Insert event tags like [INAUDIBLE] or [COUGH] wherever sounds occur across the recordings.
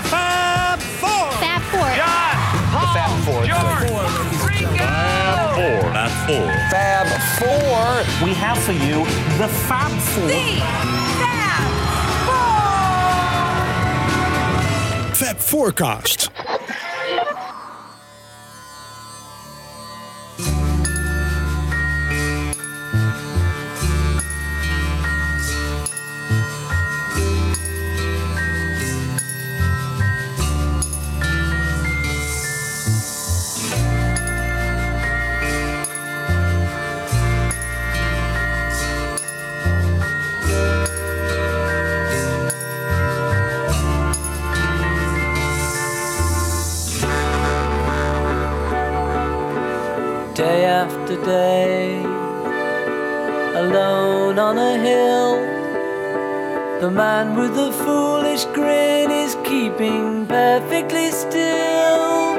The Fab Four. Fab Four. John, Paul, Fab Four. George, Ringo. Four. Fab Four. Fab Four. We have for you the Fab Four. Fab Forecast. With the foolish grin is keeping perfectly still.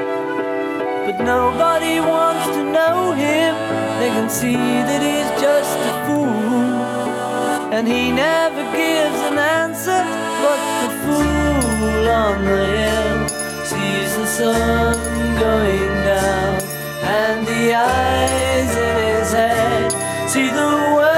But nobody wants to know him, they can see that he's just a fool. And he never gives an answer, but the fool on the hill sees the sun going down and the eyes in his head see the world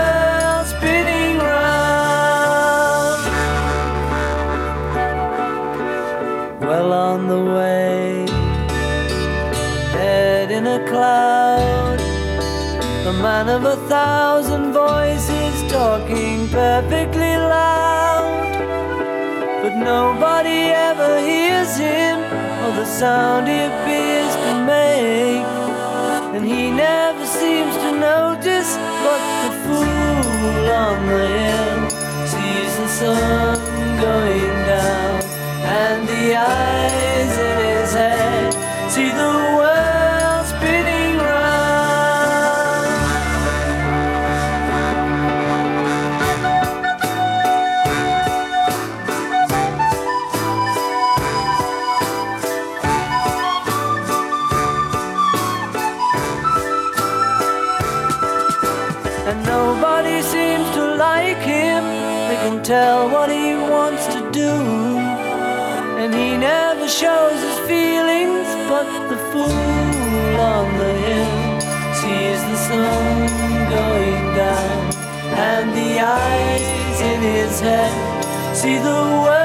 man of a thousand voices talking perfectly loud. But nobody ever hears him or the sound he appears to make. And he never seems to notice what the fool on the hill sees the sun going down. And the eyes in his head see the world tell what he wants to do, and he never shows his feelings. But the fool on the hill sees the sun going down, and the eyes in his head see the world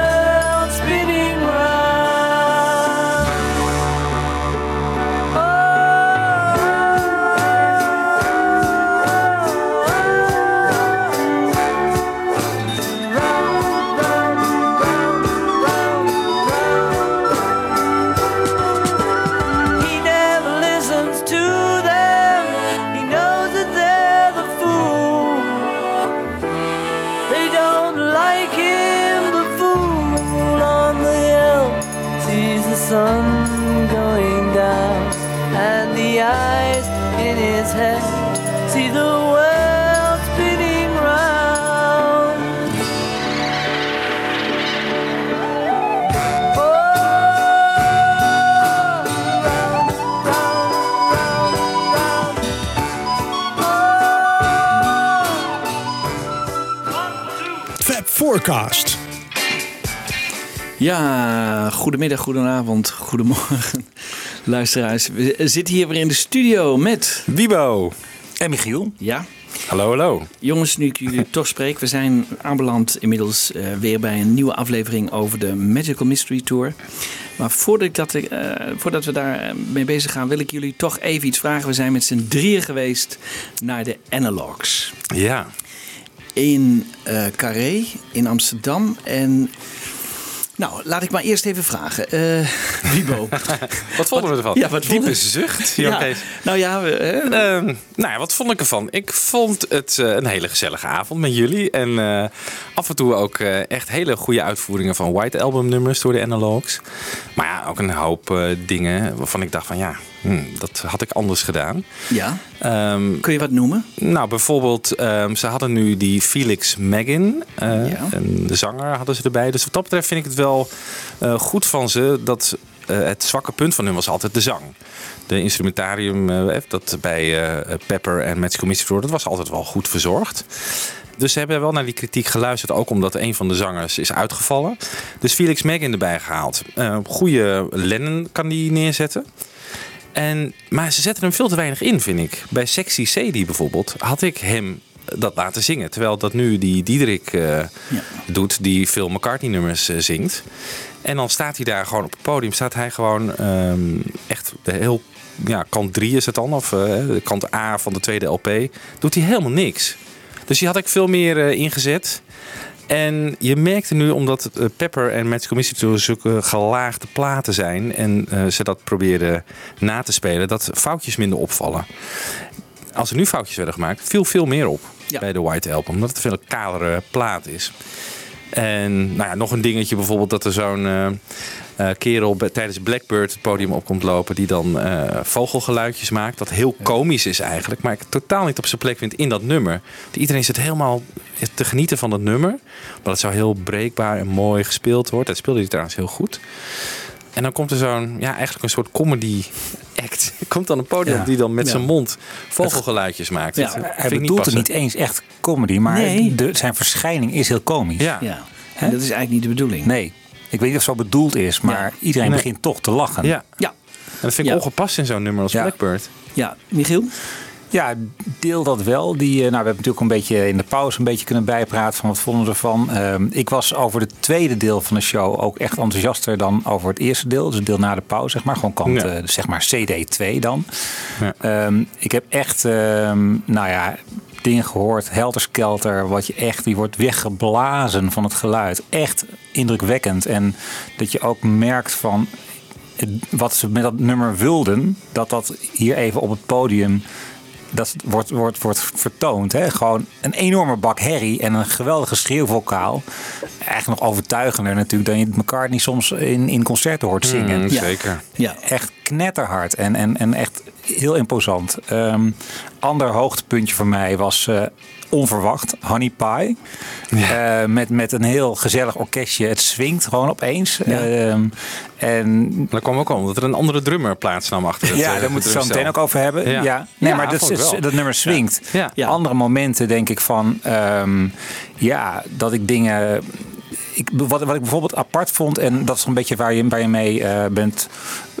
goedemiddag, goedenavond, goedemorgen, luisteraars. We zitten hier weer in de studio met... Wibo en Michiel. Ja, Hallo, hallo. jongens, nu ik jullie [LAUGHS] toch spreek. We zijn aanbeland inmiddels eh, weer bij een nieuwe aflevering over de Magical Mystery Tour. Maar voordat, ik dat, eh, voordat we daar eh, mee bezig gaan, wil ik jullie toch even iets vragen. We zijn met z'n drieën geweest naar de Analogs. Ja, in eh Carré in Amsterdam. En nou, laat ik maar eerst even vragen. [LAUGHS] Wibo. wat vonden we ervan? Ja, wat Diepe zucht. Ja, nou ja, we, eh, Ehm, nou ja, wat vond ik ervan? Ik vond het eh, een hele gezellige avond met jullie. En eh, af en toe ook echt hele goede uitvoeringen van White Album nummers door de Analogs. Maar ja, ook een hoop dingen waarvan ik dacht van ja, hmm, dat had ik anders gedaan. ja. Ehm, Kun je wat noemen? nou, bijvoorbeeld, ehm, ze hadden nu die Felix Megan. eh, Ja. En de zanger hadden ze erbij. Dus wat dat betreft vind ik het wel eh, goed van ze dat eh, het zwakke punt van hun was altijd de zang. De instrumentarium dat bij Pepper en Magical Mystery Tour, dat was altijd wel goed verzorgd. Dus ze hebben wel naar die kritiek geluisterd. Ook omdat een van de zangers is uitgevallen. Dus Felix Megan erbij gehaald. Goede Lennon kan die neerzetten. En, maar ze zetten hem veel te weinig in, vind ik. Bij Sexy Sadie bijvoorbeeld had ik hem dat laten zingen. Terwijl dat nu die Diederik uh, ja. doet, die veel McCartney-nummers uh, zingt. En dan staat hij daar gewoon op het podium. Staat hij gewoon um, echt de heel. Ja, kant 3 is het dan, of uh, de kant A van de tweede LP. Doet hij helemaal niks. Dus die had ik veel meer ingezet. En je merkte nu, omdat Pepper en Magical Mystery zulke gelaagde platen zijn. en ze dat probeerden na te spelen, dat foutjes minder opvallen als er nu foutjes werden gemaakt, viel veel meer op ja. bij de White Album. Omdat het een veel kalere plaat is. En nou ja, nog een dingetje bijvoorbeeld dat er zo'n uh, kerel tijdens Blackbird het podium op komt lopen. Die dan uh, vogelgeluidjes maakt. Dat heel komisch is eigenlijk. Maar ik totaal niet op zijn plek vind in dat nummer. Iedereen zit helemaal te genieten van dat nummer. Maar het zo heel breekbaar en mooi gespeeld wordt. Dat speelde hij trouwens heel goed. En dan komt er zo'n, ja, eigenlijk een soort comedy act. [LAUGHS] Komt dan een podium ja. die dan met ja. zijn mond vogelgeluidjes maakt. Ja, hij bedoelt het niet eens echt comedy, maar Nee. de, zijn verschijning is heel komisch. Ja. Ja. En dat is eigenlijk niet de bedoeling. Nee, ik weet niet of het zo bedoeld is, maar iedereen Nee. begint toch te lachen. Ja. Ja. En dat vind ik Ja. ongepast in zo'n nummer als Ja. Blackbird. Ja, Michiel? Ja, deel dat wel. Die, eh, nou, we hebben natuurlijk een beetje in de pauze een beetje kunnen bijpraten van wat vonden we ervan. Ehm, ik was over het tweede deel van de show ook echt enthousiaster dan over het eerste deel. Dus het deel na de pauze, zeg maar. Gewoon kant, Ja. eh, zeg maar CD2 dan. Ja. Ehm, ik heb echt, ehm, nou ja, dingen gehoord, helterskelter, wat je echt, die wordt weggeblazen van het geluid. Echt indrukwekkend. En dat je ook merkt van wat ze met dat nummer wilden, dat dat hier even op het podium dat wordt, wordt, wordt vertoond. Hè? Gewoon een enorme bak herrie en een geweldige schreeuwvokaal. Eigenlijk nog overtuigender natuurlijk dan je het McCartney soms in, in concerten hoort zingen. Mm, Ja. Zeker. Ja. Echt knetterhard en, en, en echt heel imposant. Ehm, ander hoogtepuntje voor mij was eh, onverwacht Honey Pie. Eh, met, met een heel gezellig orkestje. Het swingt gewoon opeens. Ehm, en dat kwam ook al omdat er een andere drummer plaatsnam achter het ja, eh, daar moeten we het zo meteen ook over hebben. Ja. Ja. Nee, Ja, maar dat, wel. dat nummer swingt. Ja. Ja. Andere momenten denk ik van... ehm, ja, dat ik dingen... Ik, wat, wat ik bijvoorbeeld apart vond... en dat is een beetje waar je, waar je mee eh, bent...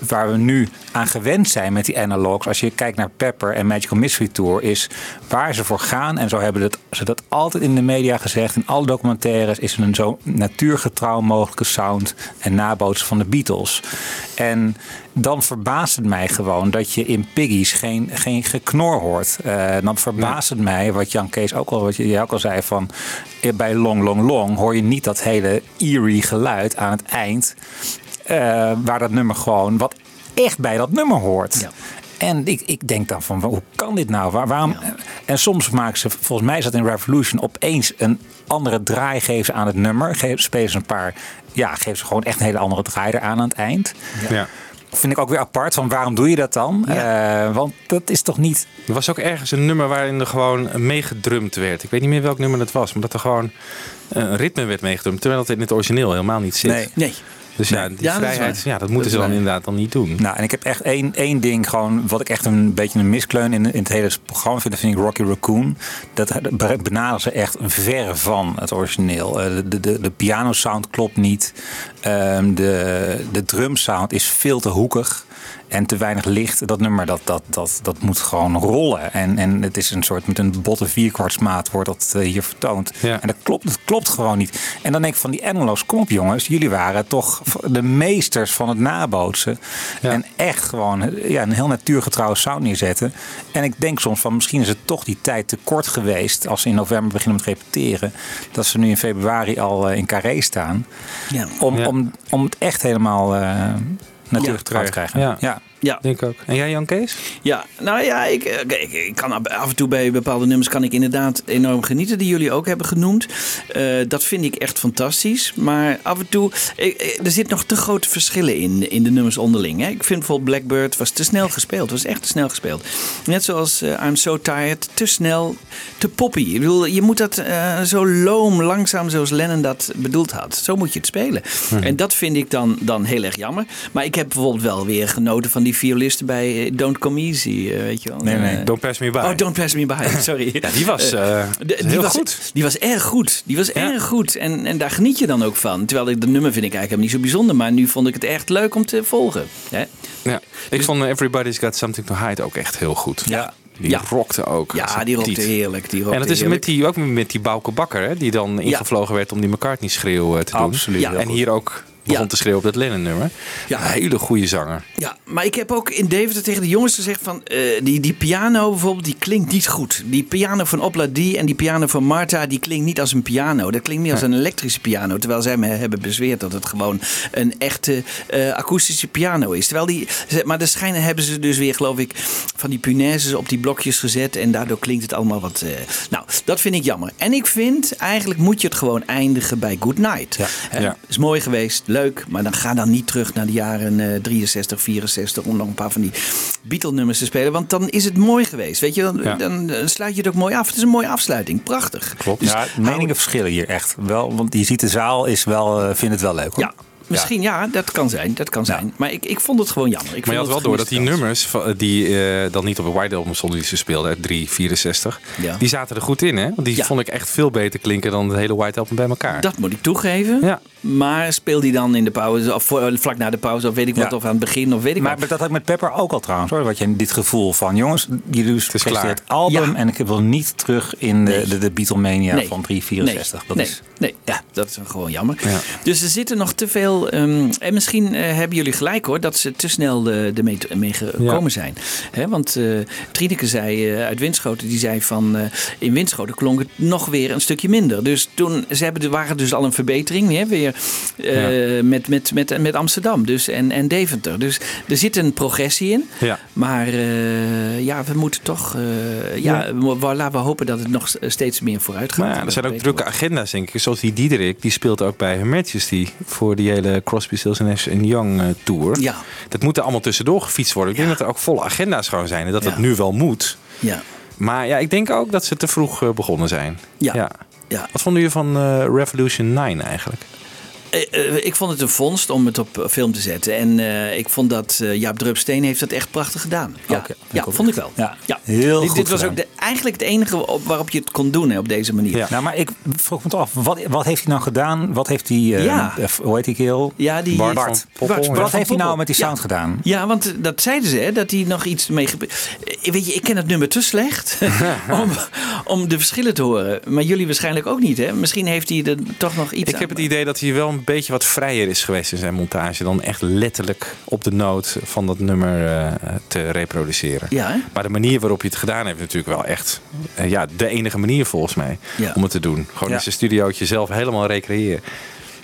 waar we nu aan gewend zijn met die analogs... als je kijkt naar Pepper en Magical Mystery Tour... is waar ze voor gaan. En zo hebben dat, ze dat altijd in de media gezegd. In alle documentaires is een zo natuurgetrouw mogelijke sound... en nabootsen van de Beatles. En dan verbaast het mij gewoon dat je in Piggies geen, geen geknor hoort. Eh, dan verbaast het mij, wat Jan Kees ook al, wat je jij ook al zei, van eh, bij Long Long Long hoor je niet dat hele eerie geluid aan het eind. Eh, waar dat nummer gewoon, wat echt bij dat nummer hoort. Ja. En ik, ik denk dan van, hoe kan dit nou? Waar, waarom? En soms maken ze, volgens mij is dat in Revolution, opeens een andere draai geven ze aan het nummer. Ge- Spelen ze een paar, ja, geven ze gewoon echt een hele andere draai eraan aan het eind. Ja. Vind ik ook weer apart, van waarom doe je dat dan? Eh, want dat is toch niet... Er was ook ergens een nummer waarin er gewoon meegedrumd werd. Ik weet niet meer welk nummer dat was. Maar dat er gewoon een ritme werd meegedrumd. Terwijl dat in het origineel helemaal niet zit. Nee. Nee. Dus ja, die Ja, dat vrijheid, waar. ja, dat moeten Dat ze dan inderdaad dan niet doen. Nou, en ik heb echt één, één ding gewoon, wat ik echt een beetje een miskleun in, in het hele programma vind, dat vind ik Rocky Raccoon. Dat benaderen ze echt verre van het origineel. Eh, De, de, de piano sound klopt niet. Ehm, de, de drum sound is veel te hoekig. En te weinig licht. Dat nummer dat, dat, dat, dat moet gewoon rollen. En, en het is een soort met een botte vierkwartsmaat wordt dat eh, hier vertoond. Ja. En dat klopt, dat klopt gewoon niet. En dan denk ik van die analogs, kom op jongens. Jullie waren toch de meesters van het nabootsen. Ja. En echt gewoon ja, een heel natuurgetrouwe sound neerzetten. En ik denk soms van misschien is het toch die tijd te kort geweest. Als ze in november beginnen met repeteren. Dat ze nu in februari al eh, in Carré staan. Ja. Om, Ja. om, om het echt helemaal eh natuurgetrouw te krijgen. Ja. ja. Ja. Denk ik ook. En jij Jan Kees? Ja, nou ja, ik, eh, ik, ik kan af en toe bij bepaalde nummers kan ik inderdaad enorm genieten, die jullie ook hebben genoemd. Eh, dat vind ik echt fantastisch. Maar af en toe, ik- ik- er zitten nog te grote verschillen in, in de nummers onderling. Hè. Ik vind bijvoorbeeld Blackbird was te snel gespeeld, was echt te snel gespeeld. Net zoals eh, I'm So Tired, te snel, te poppy. Ik bedoel, je moet dat eh, zo loom, langzaam zoals Lennon dat bedoeld had. Zo moet je het spelen. En dat vind ik dan, dan heel erg jammer. Maar ik heb bijvoorbeeld wel weer genoten van die die violisten bij eh, Don't Come Easy, eh, weet je wel. Nee, nee, Eh, Don't Pass Me By. Oh, Don't Pass Me By, [LAUGHS] sorry. Ja, die was, heel was, goed. Die was erg goed. Die was erg goed. En, en daar geniet je dan ook van. Terwijl ik de nummer vind ik eigenlijk helemaal niet zo bijzonder. Maar nu vond ik het echt leuk om te volgen. Hè? Ja. Ik vond Everybody's Got Something to Hide ook echt heel goed. Ja. Die Ja. rockte ook. Ja, die rockte tiet. heerlijk. Die rockte En dat is met die, ook met die Bauke Bakker, hè, die dan ingevlogen werd om die McCartney-schreeuw te doen. Absoluut, Ja. En goed. hier ook begon Ja. te schreeuwen op dat Lennon-nummer. Ja. Een hele goede zanger. Ja, maar ik heb ook in Deventer tegen de jongens gezegd van... eh, die, die piano bijvoorbeeld, die klinkt niet goed. Die piano van Opla D en die piano van Marta... die klinkt niet als een piano. Dat klinkt meer als een elektrische piano. Terwijl zij me hebben bezweerd dat het gewoon een echte eh, akoestische piano is. Terwijl die, maar de schijnen hebben ze dus weer, geloof ik... van die punaises op die blokjes gezet... en daardoor klinkt het allemaal wat... eh, nou, dat vind ik jammer. En ik vind, eigenlijk moet je het gewoon eindigen bij Good Night. Ja. Ja. Is mooi geweest, leuk, maar dan ga dan niet terug naar de jaren eh 63, 64 om nog een paar van die Beatle-nummers te spelen. Want dan is het mooi geweest. Weet je, dan, Ja. dan eh, sluit je het ook mooi af. Het is een mooie afsluiting, prachtig. Klopt. Dus ja, hou- meningen verschillen hier echt wel. Want je ziet de zaal is wel, eh vindt het wel leuk hoor. Ja, misschien ja. dat kan zijn. Dat kan zijn. Maar ik, ik vond het gewoon jammer. Ik Maar je vond had wel door dat die nummers van- die eh, dan niet op een White Album stonden die ze speelden, uit 364, Ja. die zaten er goed in hè? Want die Ja. vond ik echt veel beter klinken dan het hele White Album bij elkaar. Dat moet ik toegeven. Ja. Maar speel die dan in de pauze, of voor- vlak na de pauze, of weet ik wat, Ja. of aan het begin, of weet ik Maar wat. dat had ik met Pepper ook al trouwens hoor. Wat je dit gevoel van jongens, jullie dus het album Ja. en ik wil niet terug in de, Nee. de, de Beatlemania Nee. van 364. Dat nee, is nee, ja, dat is gewoon jammer. Ja. Dus er zitten nog te veel. ehm, en misschien eh, hebben jullie gelijk hoor, dat ze te snel de, de mee, mee gekomen Ja. zijn. Hè, want eh Trineke zei eh, uit Winschoten, die zei van eh, in Winschoten klonk het nog weer een stukje minder. Dus toen ze hebben, waren dus al een verbetering hè, weer eh, met, met, met, met Amsterdam dus, en, en Deventer. Dus er zit een progressie in. Ja. Maar eh, ja, we moeten toch. eh, ja, we- hopen dat het nog steeds meer vooruit gaat. Maar er zijn ook drukke agenda's, denk ik. Zoals die Diederik, die speelt ook bij Her Majesty voor die hele Crosby, Stills Nash Young tour. Ja. Dat moet er allemaal tussendoor gefietst worden. Ik denk dat er ook volle agenda's gewoon zijn en dat Ja. nu wel moet. Ja. Maar ja, ik denk ook dat ze te vroeg begonnen zijn. Ja. Ja. Wat vonden jullie van Revolution 9 eigenlijk? Eh, eh, ik vond het een vondst om het op film te zetten. En eh, ik vond dat eh, Jaap Drupsteen heeft dat echt prachtig gedaan. Ja, vond ik wel. Ja, heel dit, goed Dit was ook de, eigenlijk het enige op, waarop je het kon doen hè, op deze manier. Ja. Nou, maar ik vroeg me toch af, wat, wat heeft hij nou gedaan? Wat heeft hij, eh, Ja. eh, hoe heet die kerel? Ja, die Bart Bart. Poppel, Wat heeft hij nou met die Ja. sound gedaan? Ja, want eh, dat zeiden ze, hè, dat hij nog iets mee... Weet je, ik ken het nummer te slecht [LAUGHS] [LAUGHS] om, om de verschillen te horen. Maar jullie waarschijnlijk ook niet, hè? Misschien heeft hij er toch nog iets Ik heb het idee dat hij wel een beetje wat vrijer is geweest in zijn montage. Dan echt letterlijk op de noot van dat nummer eh, te reproduceren. Ja, hè? Maar de manier waarop je het gedaan heeft natuurlijk wel echt eh, ja, de enige manier volgens mij om het te doen. Gewoon in zijn studiootje zelf helemaal recreëren.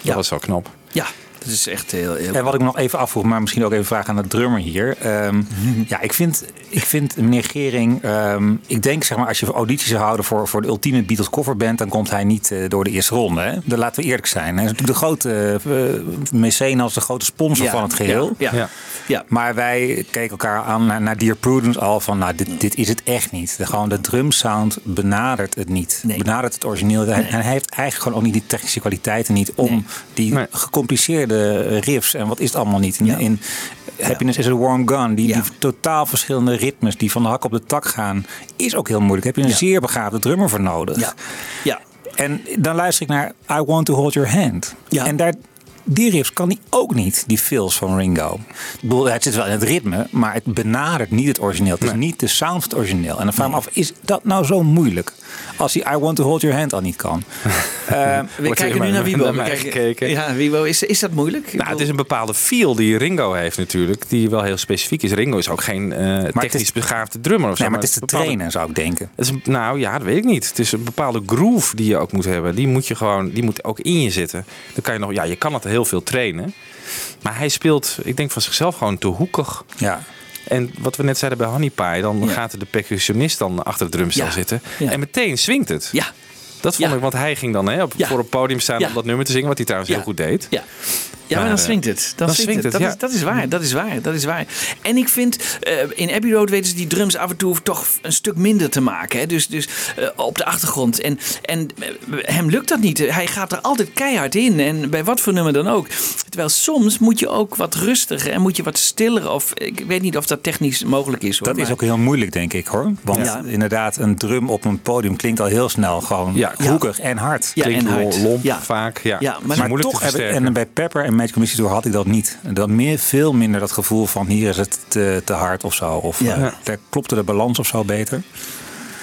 Dat was wel knap. Ja, is echt heel... heel En wat ik nog even afvroeg, maar misschien ook even vragen aan de drummer hier. Ehm, [LAUGHS] ja, ik vind, ik vind meneer Gering, ehm, ik denk zeg maar als je audities zou houden voor, voor de ultieme Beatles coverband, dan komt hij niet eh, door de eerste ronde. Hè? Laten we eerlijk zijn. Hij is natuurlijk de grote uh, mecenas, de grote sponsor Ja, van het geheel. Ja, ja. Ja. Maar wij keken elkaar aan naar, naar Dear Prudence al van, nou, dit, dit is het echt niet. De, gewoon de drumsound benadert het niet. Nee. Benadert het origineel. En hij heeft eigenlijk gewoon ook niet die technische kwaliteiten niet om Nee. die Nee. Gecompliceerde riffs en wat is het allemaal niet. In, Ja. in Happiness is a Warm Gun, die, die totaal verschillende ritmes die van de hak op de tak gaan, is ook heel moeilijk. Daar heb je een zeer begaafde drummer voor nodig. Ja. ja. En dan luister ik naar I Want to Hold Your Hand. Ja. En daar, die riffs kan hij ook niet, die fills van Ringo. Ik bedoel, het zit wel in het ritme, maar het benadert niet het origineel. Het is niet de sound van het origineel. En dan vraag ik me af, is dat nou zo moeilijk? Als hij I Want to Hold Your Hand al niet kan. [LAUGHS] Eh, We kijken nu naar Wiebo. kijken- gekeken. Ja, Wiebo, is, is dat moeilijk? Nou, het is een bepaalde feel die Ringo heeft natuurlijk, die wel heel specifiek is. Ringo is ook geen eh, technisch is- begaafde drummer of zo. nee, maar het is te bepaalde- trainen, zou ik denken. Het is, nou ja, dat weet ik niet. Het is een bepaalde groove die je ook moet hebben. Die moet je gewoon, die moet ook in je zitten. Dan kan je nog, ja, je kan het heel veel trainen. Maar hij speelt, ik denk van zichzelf gewoon te hoekig. Ja. En wat we net zeiden bij Honey Pie, dan Ja. gaat de percussionist dan achter de drumstel Ja. zitten. En meteen swingt het. Ja, Dat vond ik, want hij ging dan hè, op, voor het podium staan om dat nummer te zingen, wat hij trouwens heel goed deed. ja. Ja, maar, dan eh, swingt het. Dan, dan swingt het. het, Dat, ja. is, dat is waar. Dat is waar. Dat is waar. En ik vind, eh, in Abbey Road weten ze die drums af en toe toch een stuk minder te maken. Hè? Dus, dus eh, op de achtergrond. En, en hem lukt dat niet. Hij gaat er altijd keihard in. En bij wat voor nummer dan ook. Terwijl soms moet je ook wat rustiger en moet je wat stiller. Of ik weet niet of dat technisch mogelijk is. Hoor, Dat is ook heel moeilijk, denk ik hoor. Want Ja. inderdaad, een drum op een podium klinkt al heel snel gewoon Ja. hoekig en hard. Ja, Klinkt en hard. lomp Ja. vaak. Ja, Ja, maar- maar, toch en bij Pepper en Mystery Tour had ik dat niet. Dan meer, veel minder dat gevoel van hier is het te, te hard of zo. Of Ja. eh, daar klopte de balans of zo beter.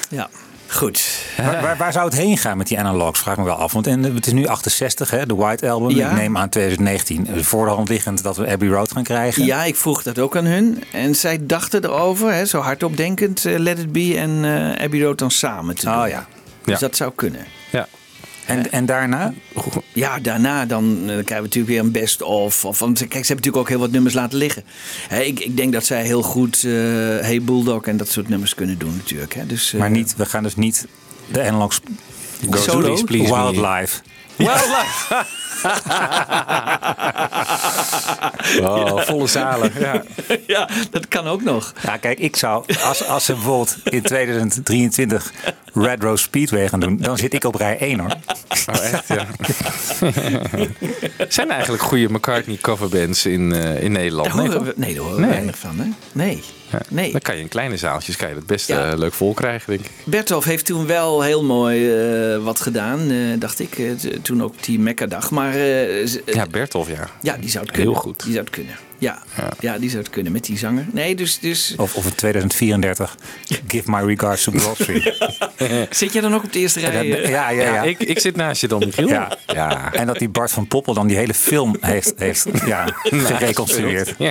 Ja, goed. Waar, waar, waar zou het heen gaan met die analogs? Vraag ik me wel af. Want en, het is nu 68, hè, de White Album. Ja. Ik neem aan 2019. eh, Voor de hand liggend dat we Abbey Road gaan krijgen. Ja, ik vroeg dat ook aan hun. En zij dachten erover, hè, zo hardop denkend, eh, Let It Be en eh Abbey Road dan samen te doen. Oh ja. Dus Ja. dat zou kunnen. ja. En, en daarna? Ja, daarna dan, eh, dan krijgen we natuurlijk weer een best-of. Of, want kijk, ze hebben natuurlijk ook heel wat nummers laten liggen. Hè, ik, ik denk dat zij heel goed eh Hey Bulldog en dat soort nummers kunnen doen natuurlijk. Hè. Dus, eh, Maar niet, we gaan dus niet de analogs Go Solo? Please, please me. Wildlife. Wildlife. [LAUGHS] Oh, volle zalen. Ja. [LAUGHS] ja, dat kan ook nog. Ja, kijk, ik zou, als, als ze bijvoorbeeld in 2023 Red Rose Speedway gaan doen, dan zit ik op rij 1 hoor. Oh, echt, ja. Zijn er eigenlijk goede McCartney coverbands in, eh, in Nederland? Daar Nee, horen we, nee, daar horen we Nee. weinig van. Hè? Nee. Ja. nee. Dan kan je in kleine zaaltjes kan je het best Ja. eh, leuk vol krijgen, denk ik. Bertolf heeft toen wel heel mooi eh, wat gedaan, eh, dacht ik. toen ook die Mekka-dag. Maar Ja, Bertolf, ja. ja, die zou het kunnen. Heel goed. Die zou het kunnen. Ja, ja. die zou het kunnen met die zanger. Nee, dus, dus Of, of in 2034, Give My Regards to Broad Street. [LAUGHS] zit jij dan ook op de eerste rij? eh? Ja, ja, ja. Ik, ik zit naast je dan, Michiel. Ja. ja. En dat die Bart van Poppel dan die hele film heeft, heeft ja, [LAUGHS] gereconstrueerd. [LAUGHS]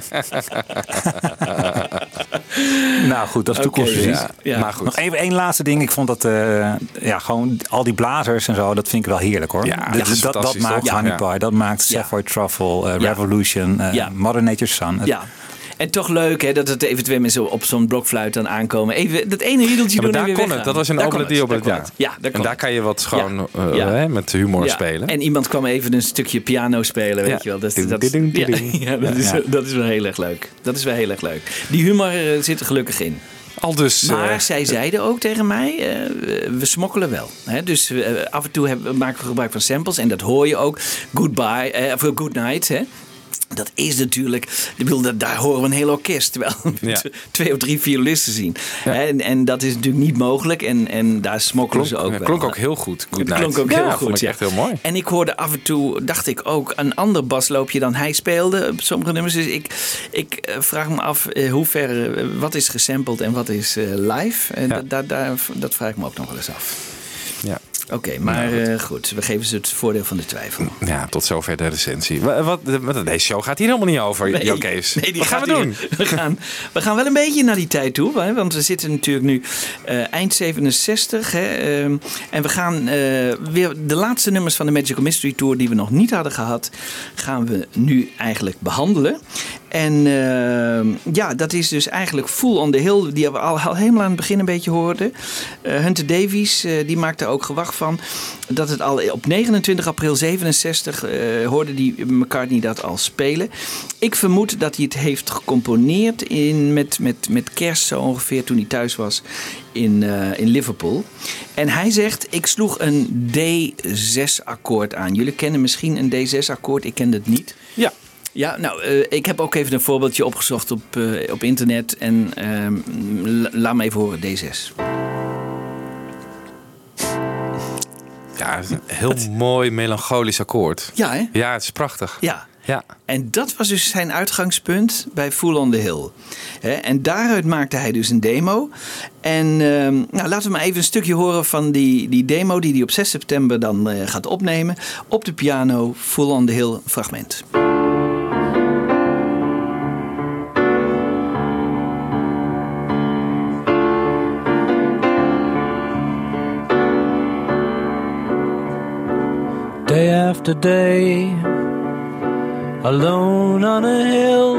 nou goed, dat is toekomstvisie. ja. Ja. Maar goed. Nog even één laatste ding. Ik vond dat eh, ja, gewoon al die blazers en zo, dat vind ik wel heerlijk hoor. Ja, Dat- dat maakt toch? Honey Ja. Pie, dat maakt Ja. Sapphire Truffle, eh, Ja. Revolution, Ja. Mother Ja. En toch leuk hè, dat het even twee mensen op zo'n blokfluit dan aankomen. Even dat ene riedeltje Ja, doen en daar weer kon weggaan. het. Dat was een open die op daar het kon ja. Ja, daar En daar kan je wat gewoon Ja. eh, Ja. hè, met humor Ja, spelen. En iemand kwam even een stukje piano spelen, weet Ja. je wel. Dat, is, Ja. dat is wel heel erg leuk. Dat is wel heel erg leuk. Die humor eh, zit er gelukkig in. Al dus... Maar eh, zij zeiden ook tegen mij, eh, we smokkelen wel. Hè? Dus af en toe hebben, maken we gebruik van samples. En dat hoor je ook. Goodbye, eh, of good night. Hè? Dat is natuurlijk, ik bedoel, dat, daar horen we een heel orkest. Terwijl we [LAUGHS] Ja. twee of drie violisten zien. En, en dat is natuurlijk niet mogelijk. En, en daar smokkelen ze ook wel. klonk ook heel goed. Good Het klonk ook Ja, heel goed. vond ik ja. echt heel mooi. En ik hoorde af en toe, dacht ik ook, een ander basloopje dan hij speelde op sommige nummers. Dus ik, ik eh, vraag me af eh, hoe ver, eh, wat is gesampled en wat is live. En dat vraag ik me ook nog wel eens af. Ja. Oké, maar eh, goed, we geven ze het voordeel van de twijfel. ja, tot zover de recensie. Wa- Wat, wat, deze show gaat hier helemaal niet over, Kees. nee, die Wat gaan we hier- doen? We gaan, we gaan wel een beetje naar die tijd toe. Hè, want we zitten natuurlijk nu eh, eind 67. Hè, ehm, en we gaan eh, weer de laatste nummers van de Magical Mystery Tour... die we nog niet hadden gehad, gaan we nu eigenlijk behandelen. En ehm, ja, dat is dus eigenlijk Full on the Hill... die we al, al helemaal aan het begin een beetje hoorden. Eh, Hunter Davies, eh, die maakte ook gewacht van... dat het al op 29 april 67 eh, hoorde die McCartney dat al spelen. Ik vermoed dat hij het heeft gecomponeerd in, met, met, met kerst zo ongeveer toen hij thuis was in, in Liverpool. En hij zegt, ik sloeg een D6-akkoord aan. Jullie kennen misschien een D6-akkoord, ik ken het niet. Ja. Ja, nou, eh, ik heb ook even een voorbeeldje opgezocht op, eh, op internet. En ehm, la- laat me even horen, D6. Ja, het is een heel mooi melancholisch akkoord. Ja, hè? Ja, het is prachtig. Ja. Ja. En dat was dus zijn uitgangspunt bij Full on the Hill. En daaruit maakte hij dus een demo. En ehm, nou, laten we maar even een stukje horen van die, die demo die hij op 6 september dan eh, gaat opnemen. Op de piano, Full on the Hill fragment. After day, alone on a hill.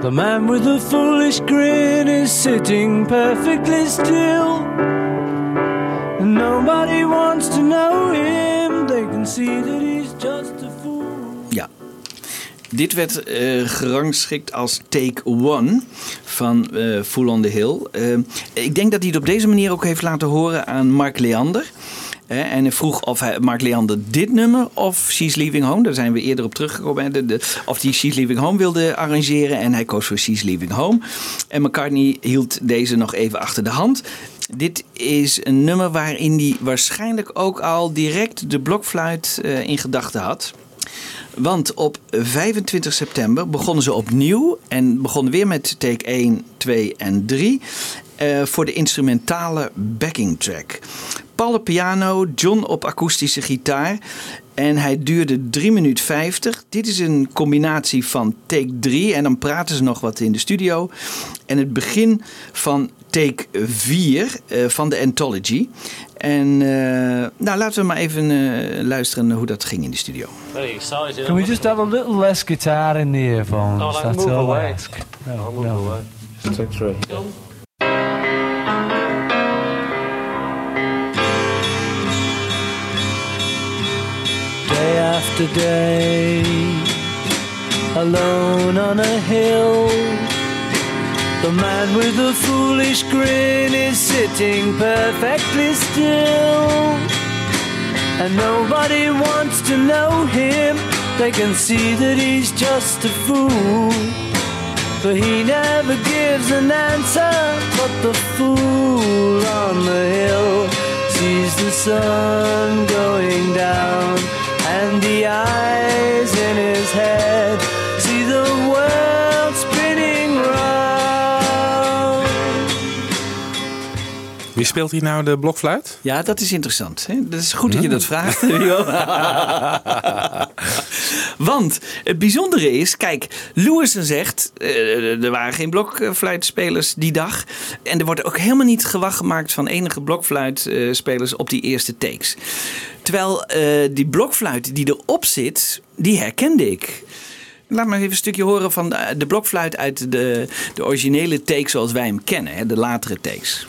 The man with the foolish grin is sitting perfectly still. Nobody wants to know him, they can see that he's just a fool. Ja. Dit werd eh, gerangschikt als Take One van eh Full on the Hill. Eh, ik denk dat hij het op deze manier ook heeft laten horen aan Mark Leander. En vroeg of hij, Mark Leander dit nummer of She's Leaving Home, daar zijn we eerder op teruggekomen, de, of hij She's Leaving Home wilde arrangeren. En hij koos voor She's Leaving Home. En McCartney hield deze nog even achter de hand. Dit is een nummer waarin hij waarschijnlijk ook al direct de blokfluit eh, in gedachten had. Want op 25 september begonnen ze opnieuw en begonnen weer met take 1, 2 en 3 eh, voor de instrumentale backing track. Paul op piano, John op akoestische gitaar. En hij duurde 3 minuten 50. Dit is een combinatie van take 3 en dan praten ze nog wat in de studio. En het begin van take 4 uh, van de Anthology. En uh, nou, laten we maar even uh, luisteren hoe dat ging in de studio. Can we just have a little less guitar in the earphones? Oh, like That's move all I away. I'll No, move no. away. Just take three. After day, alone on a hill. The man with the foolish grin is sitting perfectly still. And nobody wants to know him, they can see that he's just a fool. But he never gives an answer, but the fool on the hill sees the sun going down, and the eyes in his head see the world spinning round. Wie speelt hier nou de blokfluit? Ja, dat is interessant. Hè? Dat is goed dat je dat vraagt. [LAUGHS] [LAUGHS] Want het bijzondere is, kijk, Lewison zegt, eh, er waren geen blokfluitspelers die dag. En er wordt ook helemaal niet gewacht gemaakt van enige blokfluitspelers op die eerste takes. Terwijl eh, die blokfluit die erop zit, die herkende ik. Laat maar even een stukje horen van de, blokfluit uit de, de originele take zoals wij hem kennen, hè, de latere takes.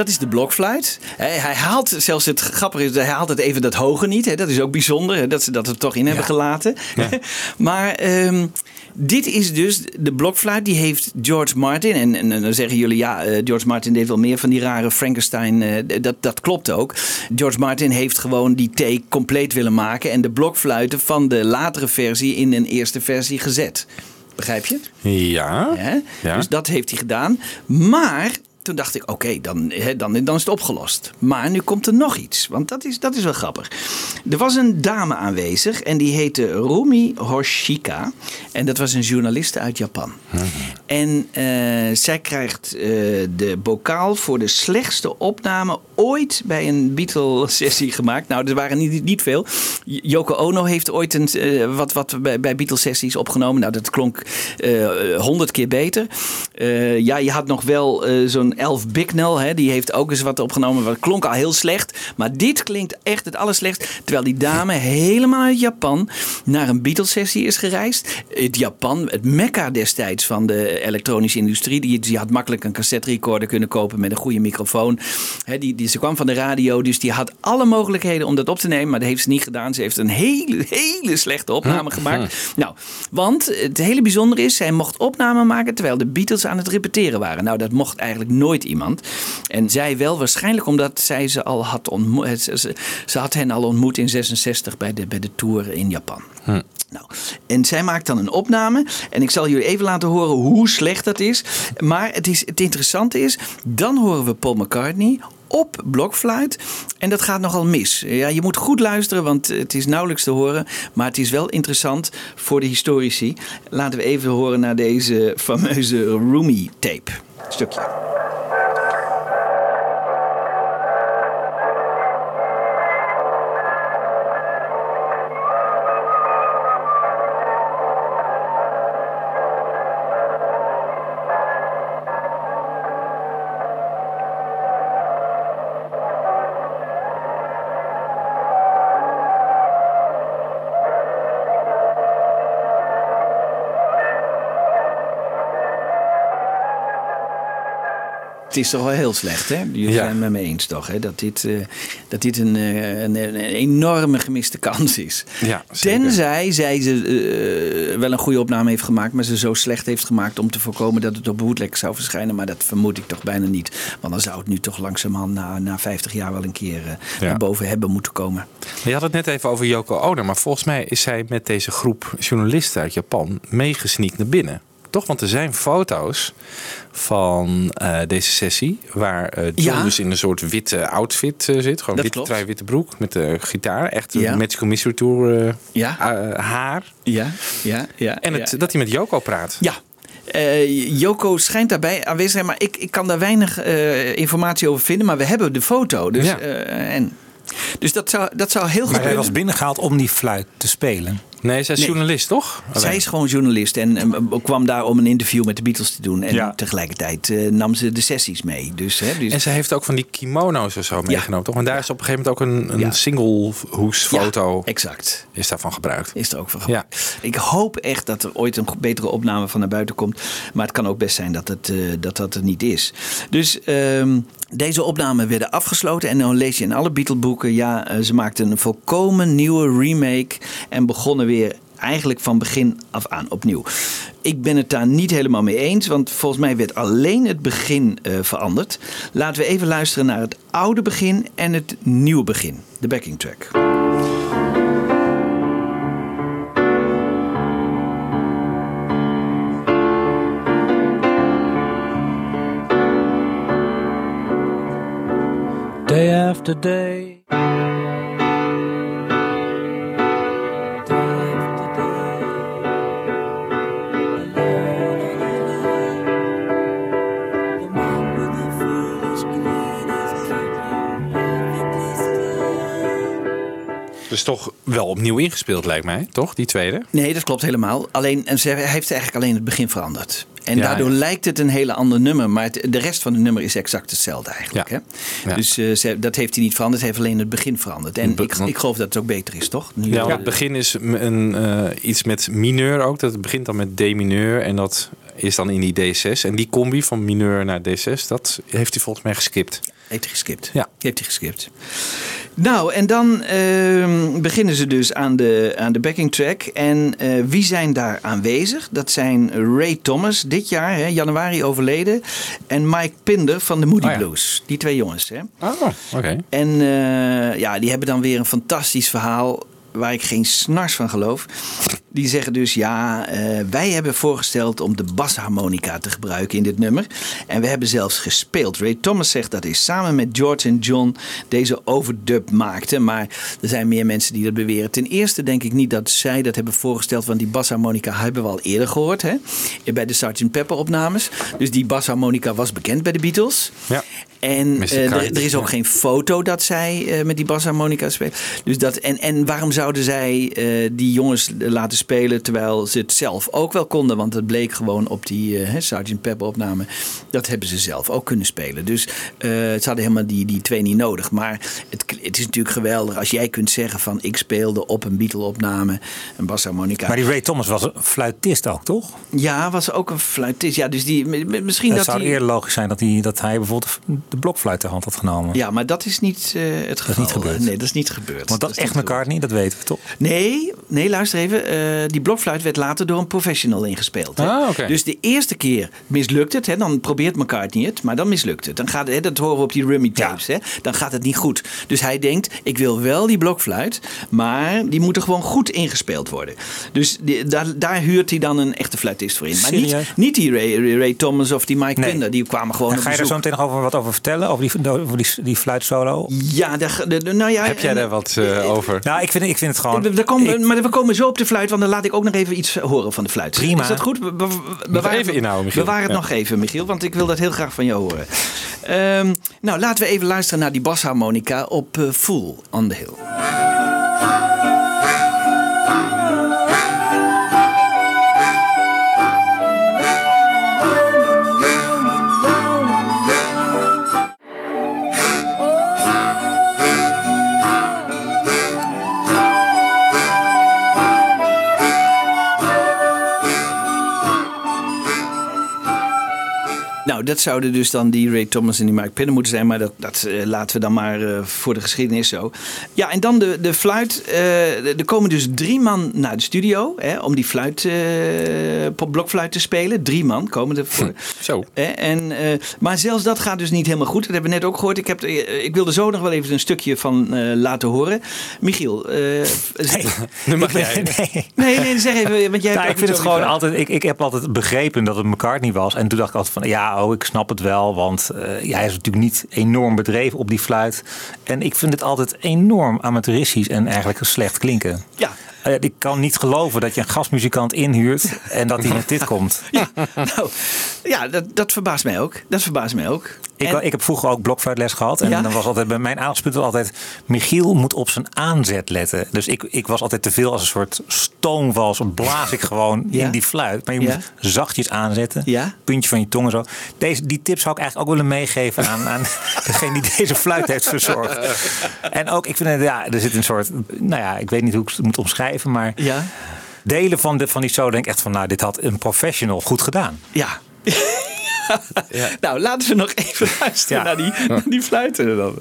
Dat is de blokfluit. Hij, haalt zelfs het grappige is, hij haalt het even dat hoge niet. Dat is ook bijzonder dat ze dat er toch in hebben gelaten. [LAUGHS] maar ehm, dit is dus de blokfluit. Die heeft George Martin. En, en, en dan zeggen jullie ja, eh, George Martin deed wel meer van die rare Frankenstein. eh, dat, dat klopt ook. George Martin heeft gewoon die take compleet willen maken. En de blokfluiten van de latere versie in een eerste versie gezet. Begrijp je? Ja. Ja. Dus dat heeft hij gedaan. Maar toen dacht ik, oké, dan, dan, dan is het opgelost. Maar nu komt er nog iets, want dat is, dat is wel grappig. Er was een dame aanwezig en die heette Rumi Hoshika. En dat was een journaliste uit Japan. En eh, zij krijgt eh, de bokaal voor de slechtste opname ooit bij een Beatles-sessie [LAUGHS] gemaakt. Nou, er waren niet, niet veel. Yoko Ono heeft ooit een, eh, wat, wat bij, bij Beatles-sessies opgenomen. Nou, dat klonk honderd keer beter. Ja, je had nog wel zo'n Elf Bicknell. Hè, die heeft ook eens wat opgenomen. Dat klonk al heel slecht. Maar dit klinkt echt het allerslechtst. Terwijl die dame helemaal uit Japan naar een Beatles-sessie is gereisd. Het Japan, het mekka destijds van de elektronische industrie. Die, die had makkelijk een cassette recorder kunnen kopen met een goede microfoon. Hè, die, die, ze kwam van de radio, dus die had alle mogelijkheden om dat op te nemen. Maar dat heeft ze niet gedaan. Ze heeft een hele, hele slechte opname gemaakt. Nou, want het hele bijzondere is, zij mocht opname maken terwijl de Beatles aan het repeteren waren. Nou, dat mocht eigenlijk nooit iemand. En zij wel, waarschijnlijk omdat zij ze al had ontmoet. Ze, ze- ze had hen al ontmoet in 66 bij de, bij de tour in Japan. Nou, en zij maakt dan een opname. En ik zal jullie even laten horen hoe slecht dat is. Maar het, is, het interessante is, dan horen we Paul McCartney op blokfluit. En dat gaat nogal mis. Ja, je moet goed luisteren, want het is nauwelijks te horen. Maar het is wel interessant voor de historici. Laten we even horen naar deze fameuze Roomy-tape. ちょっと来た。Het is toch wel heel slecht, hè? Jullie Ja. zijn het met me eens toch, hè? Dat dit, eh, dat dit een, eh, een, een enorme gemiste kans is. Ja, zeker. Tenzij zij ze eh, wel een goede opname heeft gemaakt, maar ze zo slecht heeft gemaakt om te voorkomen dat het op bootleg zou verschijnen. Maar dat vermoed ik toch bijna niet. Want dan zou het nu toch langzamerhand na, na 50 jaar wel een keer Ja. naar boven hebben moeten komen. Je had het net even over Yoko Ono, maar volgens mij is zij met deze groep journalisten uit Japan meegesneakt naar binnen. Toch? Want er zijn foto's van eh, deze sessie waar eh John Ja. dus in een soort witte outfit eh, zit. Gewoon Dat witte klopt. trui, witte broek met de gitaar. Echt een Ja. Magical Mystery Tour eh, Ja. eh, haar. Ja, ja, ja. En het, ja. dat hij met Yoko praat. Ja. Eh, Joko schijnt daarbij aanwezig te zijn, maar ik, ik kan daar weinig eh, informatie over vinden. Maar we hebben de foto. Dus, Ja. eh, en, dus dat, zou, dat zou heel goed Maar hij was binnengehaald om die fluit te spelen. Nee, zij is Nee. journalist, toch? Zij is gewoon journalist en eh, kwam daar om een interview met de Beatles te doen. En Ja. tegelijkertijd eh, nam ze de sessies mee. Dus, hè, dus, En ze heeft ook van die kimono's of zo meegenomen, toch? Want daar is op een gegeven moment ook een, een Ja. single hoesfoto Ja, exact. is daarvan gebruikt. Is er ook van Ja. gebruikt. Ik hoop echt dat er ooit een betere opname van naar buiten komt. Maar het kan ook best zijn dat het, eh, dat, dat er niet is. Dus ehm, deze opnamen werden afgesloten. En dan lees je in alle Beatle-boeken... ja, ze maakten een volkomen nieuwe remake... en begonnen weer eigenlijk van begin af aan opnieuw. Ik ben het daar niet helemaal mee eens, want volgens mij werd alleen het begin eh, veranderd. Laten we even luisteren naar het oude begin en het nieuwe begin, de backing track. Day after day. Dus toch wel opnieuw ingespeeld, lijkt mij, toch? Die tweede. Nee, dat klopt helemaal. Alleen, en ze heeft eigenlijk alleen het begin veranderd. En Ja, daardoor ja. lijkt het een hele ander nummer. Maar het- de rest van het nummer is exact hetzelfde eigenlijk. Ja. Hè? Dus eh, ze, dat heeft hij niet veranderd. Hij heeft alleen het begin veranderd. En Be- ik, ik geloof dat het ook beter is, toch? Nu, Ja, het begin is een, eh, iets met mineur ook. Dat begint dan met D mineur en dat is dan in die D6. En die combi van mineur naar D6, dat heeft hij volgens mij geskipt. Heeft hij geskipt. Ja. Heeft hij geskipt. Nou, en dan ehm, beginnen ze dus aan de, aan de backing track. En eh, wie zijn daar aanwezig? Dat zijn Ray Thomas, dit jaar, hè, januari overleden. En Mike Pinder van de Moody Oh ja. Blues. Die twee jongens, hè. Oh, oké. En eh, ja, die hebben dan weer een fantastisch verhaal waar ik geen snars van geloof. Die zeggen dus, ja, eh, wij hebben voorgesteld om de basharmonica te gebruiken in dit nummer. En we hebben zelfs gespeeld. Ray Thomas zegt dat hij samen met George en John deze overdub maakte. Maar er zijn meer mensen die dat beweren. Ten eerste denk ik niet dat zij dat hebben voorgesteld, want die basharmonica hebben we al eerder gehoord. Hè? Bij de Sgt. Pepper opnames. Dus die basharmonica was bekend bij de Beatles. Ja. En eh, er, er is ook ja. geen foto dat zij eh, met die basharmonica spelen. Dus dat, en, en waarom zouden zij die jongens laten spelen terwijl ze het zelf ook wel konden? Want het bleek gewoon op die eh Sgt. Pepper opname. Dat hebben ze zelf ook kunnen spelen. Dus eh, ze hadden helemaal die, die twee niet nodig. Maar het, het is natuurlijk geweldig als jij kunt zeggen van ik speelde op een Beatle opname een basharmonica. Maar die Ray Thomas was een fluitist ook, toch? Ja, was ook een fluitist. Ja, dus die, misschien Het dat zou die... eerder logisch zijn dat hij, dat hij bijvoorbeeld de blokfluit ter hand had genomen. Ja, maar dat is niet eh, het geval. niet gebeurd. Nee, dat is niet gebeurd. Want dat, is echt niet. McCartney, dat weten we toch? Nee, nee, luister even. Eh, die blokfluit werd later door een professional ingespeeld. Hè? Ah. Dus de eerste keer mislukt het. Hè? Dan probeert McCartney het, maar dan mislukt het. Dan gaat, hè, dat horen we op die rummy tapes. Hè? Dan gaat het niet goed. Dus hij denkt, ik wil wel die blokfluit, maar die moet er gewoon goed ingespeeld worden. Dus die, daar, daar huurt hij dan een echte fluitist voor in. Maar niet, niet die Ray, Ray- Ray Thomas of die Mike Nee. Pinder. Die kwamen gewoon En ga je daar zo meteen nog over wat over vertellen? Over die, over die, die fluitsolo? Ja, daar, de- de- nou ja. Heb jij daar wat eh, over? Nou, ik vind, ik vind het gewoon... We komen, ik- maar we komen zo op de fluit, want dan laat ik ook nog even iets horen van de fluit. Prima. Is dat goed? Be- be- bewaar even het- inhouden, Michiel. Bewaar het Ja. nog even, Michiel, want ik wil dat heel graag van jou horen. Ehm, nou, laten we even luisteren naar die basharmonica op eh, Fool on the Hill. Nou, dat zouden dus dan die Ray Thomas en die Mike Pinner moeten zijn. Maar dat, dat eh, laten we dan maar eh, voor de geschiedenis zo. Ja, en dan de, de fluit. eh, er komen dus drie man naar de studio hè, om die fluit, eh, blokfluit te spelen. Drie man komen er voor. Zo. Hè, en, eh, maar zelfs dat gaat dus niet helemaal goed. Dat hebben we net ook gehoord. Ik, heb, ik wilde zo nog wel even een stukje van eh, laten horen. Michiel. eh, [LAUGHS] Nu mag jij. nee. Nee, nee, zeg even. Want jij Nou, hebt ik vind het gewoon altijd. Ik, ik heb altijd begrepen dat het McCartney was. En toen dacht ik altijd van ja, oh, ik snap het wel. Want eh, hij is natuurlijk niet enorm bedreven op die fluit. En ik vind het altijd enorm amateuristisch en eigenlijk slecht klinken. Ja. Eh, ik kan niet geloven dat je een gastmuzikant inhuurt en dat hij met dit komt. [LAUGHS] Ja, nou, ja dat, dat verbaast mij ook. Dat verbaast mij ook. Ik, En- ik heb vroeger ook blokfluitles gehad. En Ja? dan was altijd bij mijn aandachtspunt altijd... Michiel moet op zijn aanzet letten. Dus ik, ik was altijd te veel als een soort stoomwals. Blaas ik gewoon Ja? in die fluit. Maar je moet zachtjes aanzetten. Puntje van je tong en zo. Deze, die tips zou ik eigenlijk ook willen meegeven aan, aan [LAUGHS] degene die deze fluit heeft verzorgd. En ook, ik vind het, ja, er zit een soort... Nou ja, ik weet niet hoe ik het moet omschrijven. Maar Ja, delen van, de, van die show denk ik echt van... Nou, dit had een professional goed gedaan. ja. [LAUGHS] Nou, laten we nog even luisteren Ja. naar, die, naar die fluiten dan.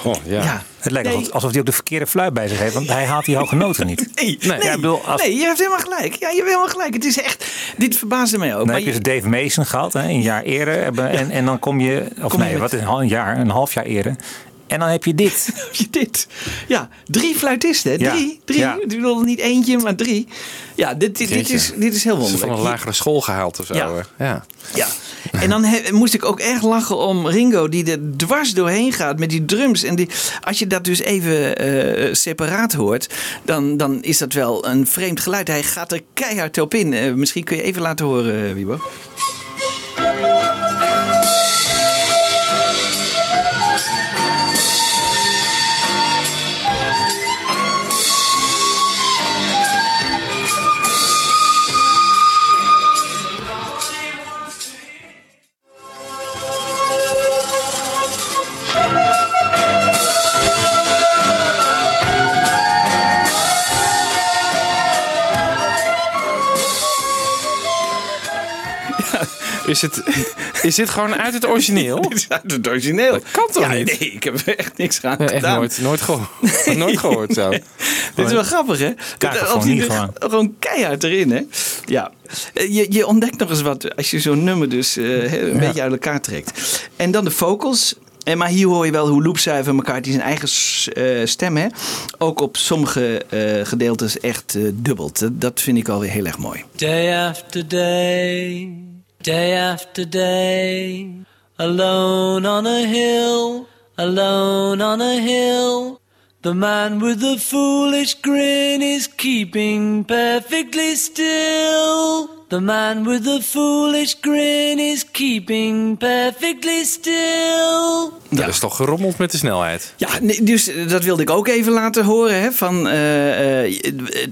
Goh, ja. Ja. Het lijkt Nee. alsof, hij ook de verkeerde fluit bij zich heeft. Want hij haalt die hoge noten niet. [LAUGHS] Nee, Nee, nee, ja, bedoel, als- nee, je hebt helemaal gelijk. Ja, je hebt helemaal gelijk. Het is echt, dit verbaasde mij ook. Dan maar heb je Dave Mason gehad, hè, een jaar eerder. En, en dan kom je, of Kom je nee, met- wat is een jaar, een half jaar eerder. En dan heb je dit. [LAUGHS] heb je dit. Ja, drie fluitisten. Ja. Drie. drie. Ja. Ik bedoel, niet eentje, maar drie. Ja, dit, dit, is, dit is heel Ze wonderlijk. van een lagere school gehaald of zo. Ja. hè? ja. Ja. En dan he- moest ik ook echt lachen om Ringo, die er dwars doorheen gaat met die drums. En die, als je dat dus even eh, separaat hoort, dan, dan is dat wel een vreemd geluid. Hij gaat er keihard op in. Eh, misschien kun je even laten horen, uh, Wiebo. Is, het, is dit gewoon uit het origineel? [LAUGHS] Dit is uit het origineel. Dat kan toch ja, niet? Nee, ik heb er echt niks aan echt gedaan. nooit, nooit, gehoord, nooit [LAUGHS] gehoord zo. [LAUGHS] Dit is wel grappig, hè? Dat- gewoon. gewoon keihard erin, hè? Ja. Eh, Je, je ontdekt nog eens wat als je zo'n nummer dus eh, een beetje uit elkaar trekt. En dan de vocals. En maar hier hoor je wel hoe loopzuiver McCarthy zijn eigen eh, stem, hè? Ook op sommige eh, gedeeltes echt eh, dubbelt. Dat, dat vind ik alweer heel erg mooi. Day after day, day after day, alone on a hill, alone on a hill. The man with the foolish grin is keeping perfectly still. The man with the foolish grin is keeping perfectly still. Dat is toch gerommeld met de snelheid. Ja, nee, dus eh, dat wilde ik ook even laten horen. Hè, van, eh, eh,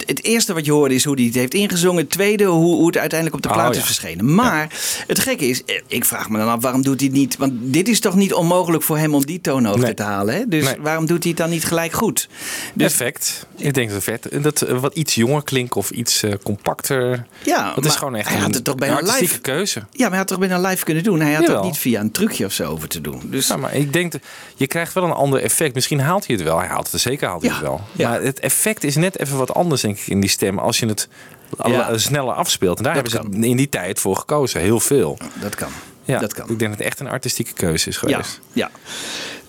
het, eerste wat je hoorde is hoe hij het heeft ingezongen. Het tweede, hoe, hoe het uiteindelijk op de Oh, plaat ja. is verschenen. Maar het gekke is, ik vraag me dan af, waarom doet hij het niet? Want dit is toch niet onmogelijk voor hem om die toonhoogte Nee. te halen. Hè? Dus Nee. waarom doet hij het dan niet gelijk goed? Dus, Effect. Ik denk dat vet. Dat wat iets jonger klinkt of iets compacter. ja, Dat is maar gewoon echt hij had een, het toch een bijna artistieke live. keuze. Ja, maar hij had toch bijna live kunnen doen. Hij had Jawel. het niet via een trucje of zo over te doen. Dus Ja, maar ik denk, je krijgt wel een ander effect. Misschien haalt hij het wel. Hij haalt het zeker, haalt hij Ja, het wel. ja. Maar het effect is net even wat anders, denk ik, in die stem. Als je het Ja. sneller afspeelt. En daar Dat hebben ze in die tijd voor gekozen. Heel veel. dat kan. Ja, Dat kan. Ik denk dat het echt een artistieke keuze is Ja, geweest. ja.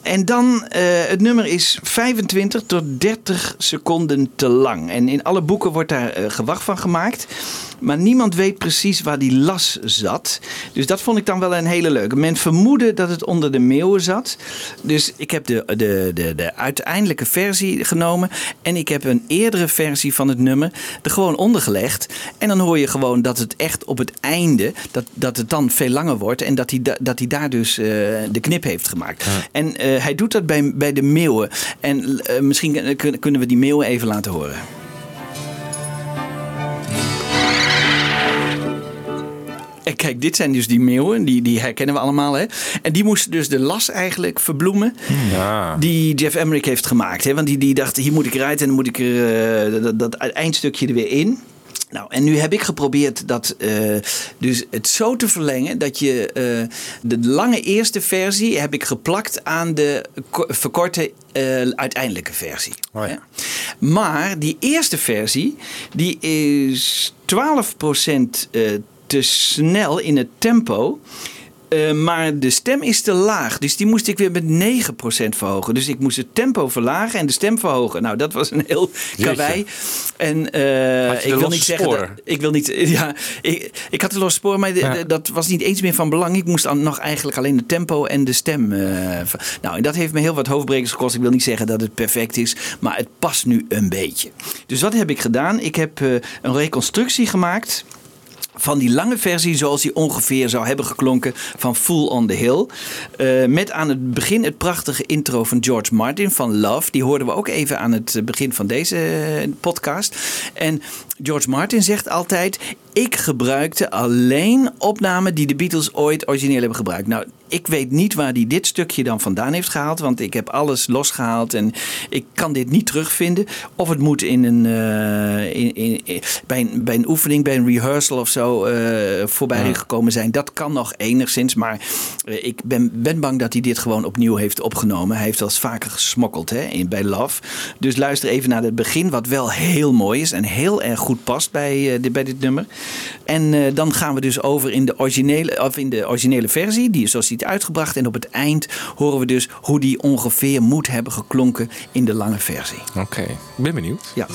En dan, eh, het nummer is 25 tot 30 seconden te lang. En in alle boeken wordt daar eh, gewacht van gemaakt. Maar niemand weet precies waar die las zat. Dus dat vond ik dan wel een hele leuke. Men vermoedde dat het onder de meeuwen zat. Dus ik heb de, de, de, de uiteindelijke versie genomen. En ik heb een eerdere versie van het nummer er gewoon ondergelegd. En dan hoor je gewoon dat het echt op het einde, dat, dat het dan veel langer wordt. En dat hij, da- dat hij daar dus eh, de knip heeft gemaakt. En hij doet dat bij, bij de meeuwen. En eh, misschien kun- kunnen we die meeuwen even laten horen. En kijk, dit zijn dus die meeuwen, die, die herkennen we allemaal. Hè? En die moesten dus de las eigenlijk verbloemen Ja. die Jeff Emmerich heeft gemaakt. Hè? Want die, die dacht, hier moet ik eruit en dan moet ik er eh, dat, dat eindstukje er weer in. Nou, en nu heb ik geprobeerd dat, eh, dus het zo te verlengen dat je eh, de lange eerste versie heb ik geplakt aan de ko- verkorte eh, uiteindelijke versie. Oh ja. Maar die eerste versie, die is 12% eh, te snel in het tempo. Eh, maar de stem is te laag. Dus die moest ik weer met 9% verhogen. Dus ik moest het tempo verlagen en de stem verhogen. Nou, dat was een heel karwei. En eh, ik wil niet zeggen dat, ik wil niet. [LAUGHS] Ja, ik, ik had de losse spoor, maar Ja. dat was niet eens meer van belang. Ik moest dan nog eigenlijk alleen de tempo en de stem. eh, nou, en dat heeft me heel wat hoofdbrekers gekost. Ik wil niet zeggen dat het perfect is, maar het past nu een beetje. Dus wat heb ik gedaan? Ik heb een reconstructie gemaakt van die lange versie zoals die ongeveer zou hebben geklonken van Fool on the Hill. Eh, met aan het begin het prachtige intro van George Martin van Love. Die hoorden we ook even aan het begin van deze eh, podcast. En George Martin zegt altijd... Ik gebruikte alleen opnamen die de Beatles ooit origineel hebben gebruikt. Nou, ik weet niet waar hij dit stukje dan vandaan heeft gehaald. Want ik heb alles losgehaald en ik kan dit niet terugvinden. Of het moet in een, eh, in, in, in- bij, een, bij een oefening, bij een rehearsal of zo eh, voorbij gekomen zijn. Dat kan nog enigszins. Maar eh, ik ben, ben bang dat hij dit gewoon opnieuw heeft opgenomen. Hij heeft wel eens vaker gesmokkeld hè, in, bij Love. Dus luister even naar het begin, wat wel heel mooi is en heel erg goed past bij, eh, dit- bij dit nummer. En eh, dan gaan we dus over in de originele, of in de originele versie, die, zoals die het uitgebracht. En op het eind horen we dus hoe die ongeveer moet hebben geklonken in de lange versie. Oké, ik ben benieuwd. Ja.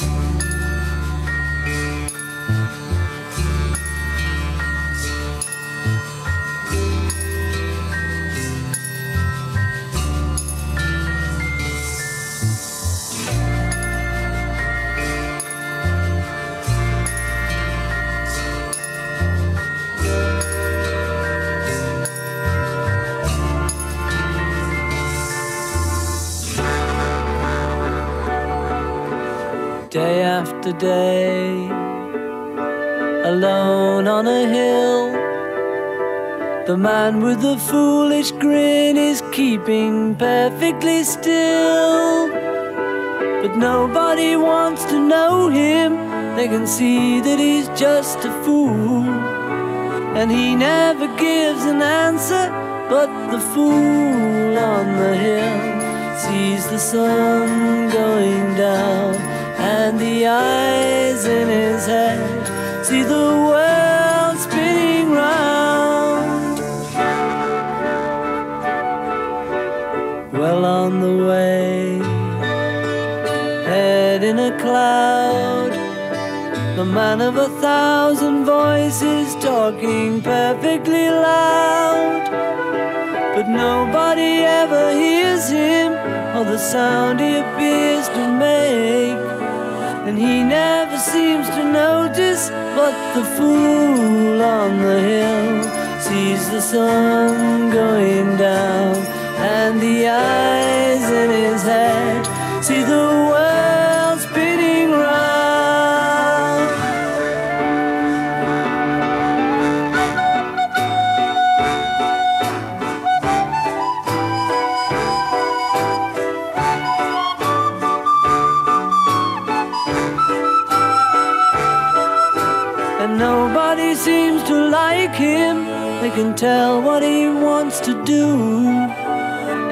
After alone on a hill. The man with the foolish grin is keeping perfectly still. But nobody wants to know him, they can see that he's just a fool. And he never gives an answer, but the fool on the hill sees the sun going down, and the eyes in his head see the world spinning round. Well on the way, head in a cloud. The man of a thousand voices talking perfectly loud. But nobody ever hears him or the sound he appears to make. And he never seems to notice, but the fool on the hill sees the sun going down. And the eyes in his head see the world like him. They can tell what he wants to do,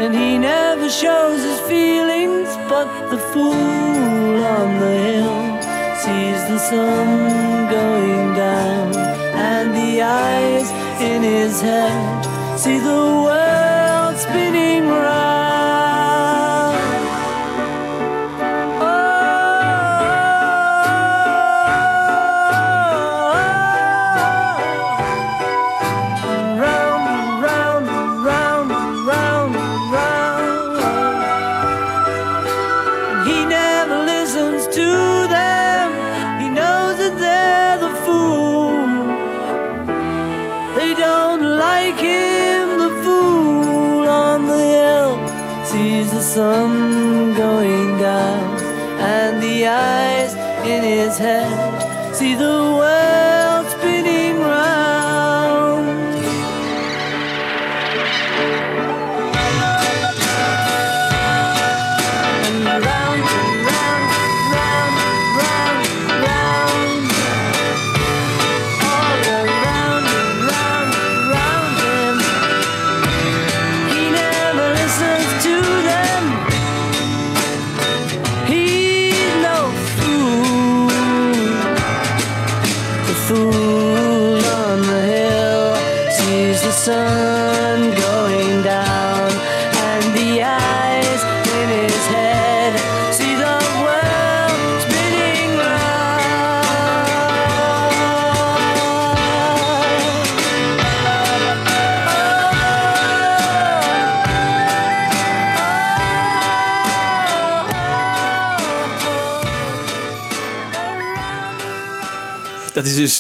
and he never shows his feelings. But the fool on the hill sees the sun going down, and the eyes in his head see the world spinning round. Sun going down, and the eyes in his head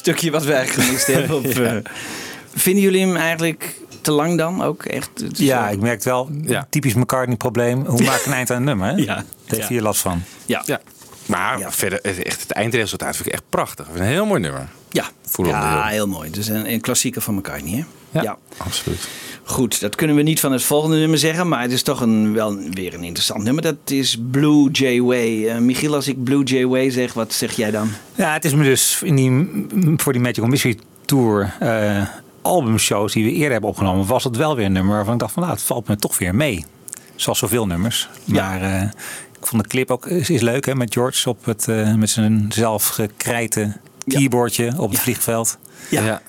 stukje wat we eigenlijk gemist hebben. [LAUGHS] Op, eh, Vinden jullie hem eigenlijk te lang dan ook? Echt, Ja, ik merk wel, Ja. typisch McCartney-probleem. Hoe [LAUGHS] maak ik een eind aan een nummer? Hè? Ja. Daar heeft Ja. hier last van. ja. Ja. Maar Ja. verder, het- echt het eindresultaat vind ik echt prachtig. Een heel mooi nummer. Ja, Voel ja Hill. heel mooi. Dus een, een klassieker van McCartney, hè? ja. absoluut. Goed, dat kunnen we niet van het volgende nummer zeggen, maar het is toch een, wel weer een interessant nummer. Dat is Blue Jay Way. Eh, Michiel, als ik Blue Jay Way zeg, wat zeg jij dan? Ja, het is me dus in die, voor die Magical Mystery Tour eh, albumshows die we eerder hebben opgenomen, was het wel weer een nummer waarvan ik dacht van nou, het valt me toch weer mee. Zoals zoveel nummers. Maar eh, ik vond de clip ook is, is leuk hè, met George op het, eh, met zijn zelf gekrijte Ja. keyboardje op het Ja. vliegveld. Ja.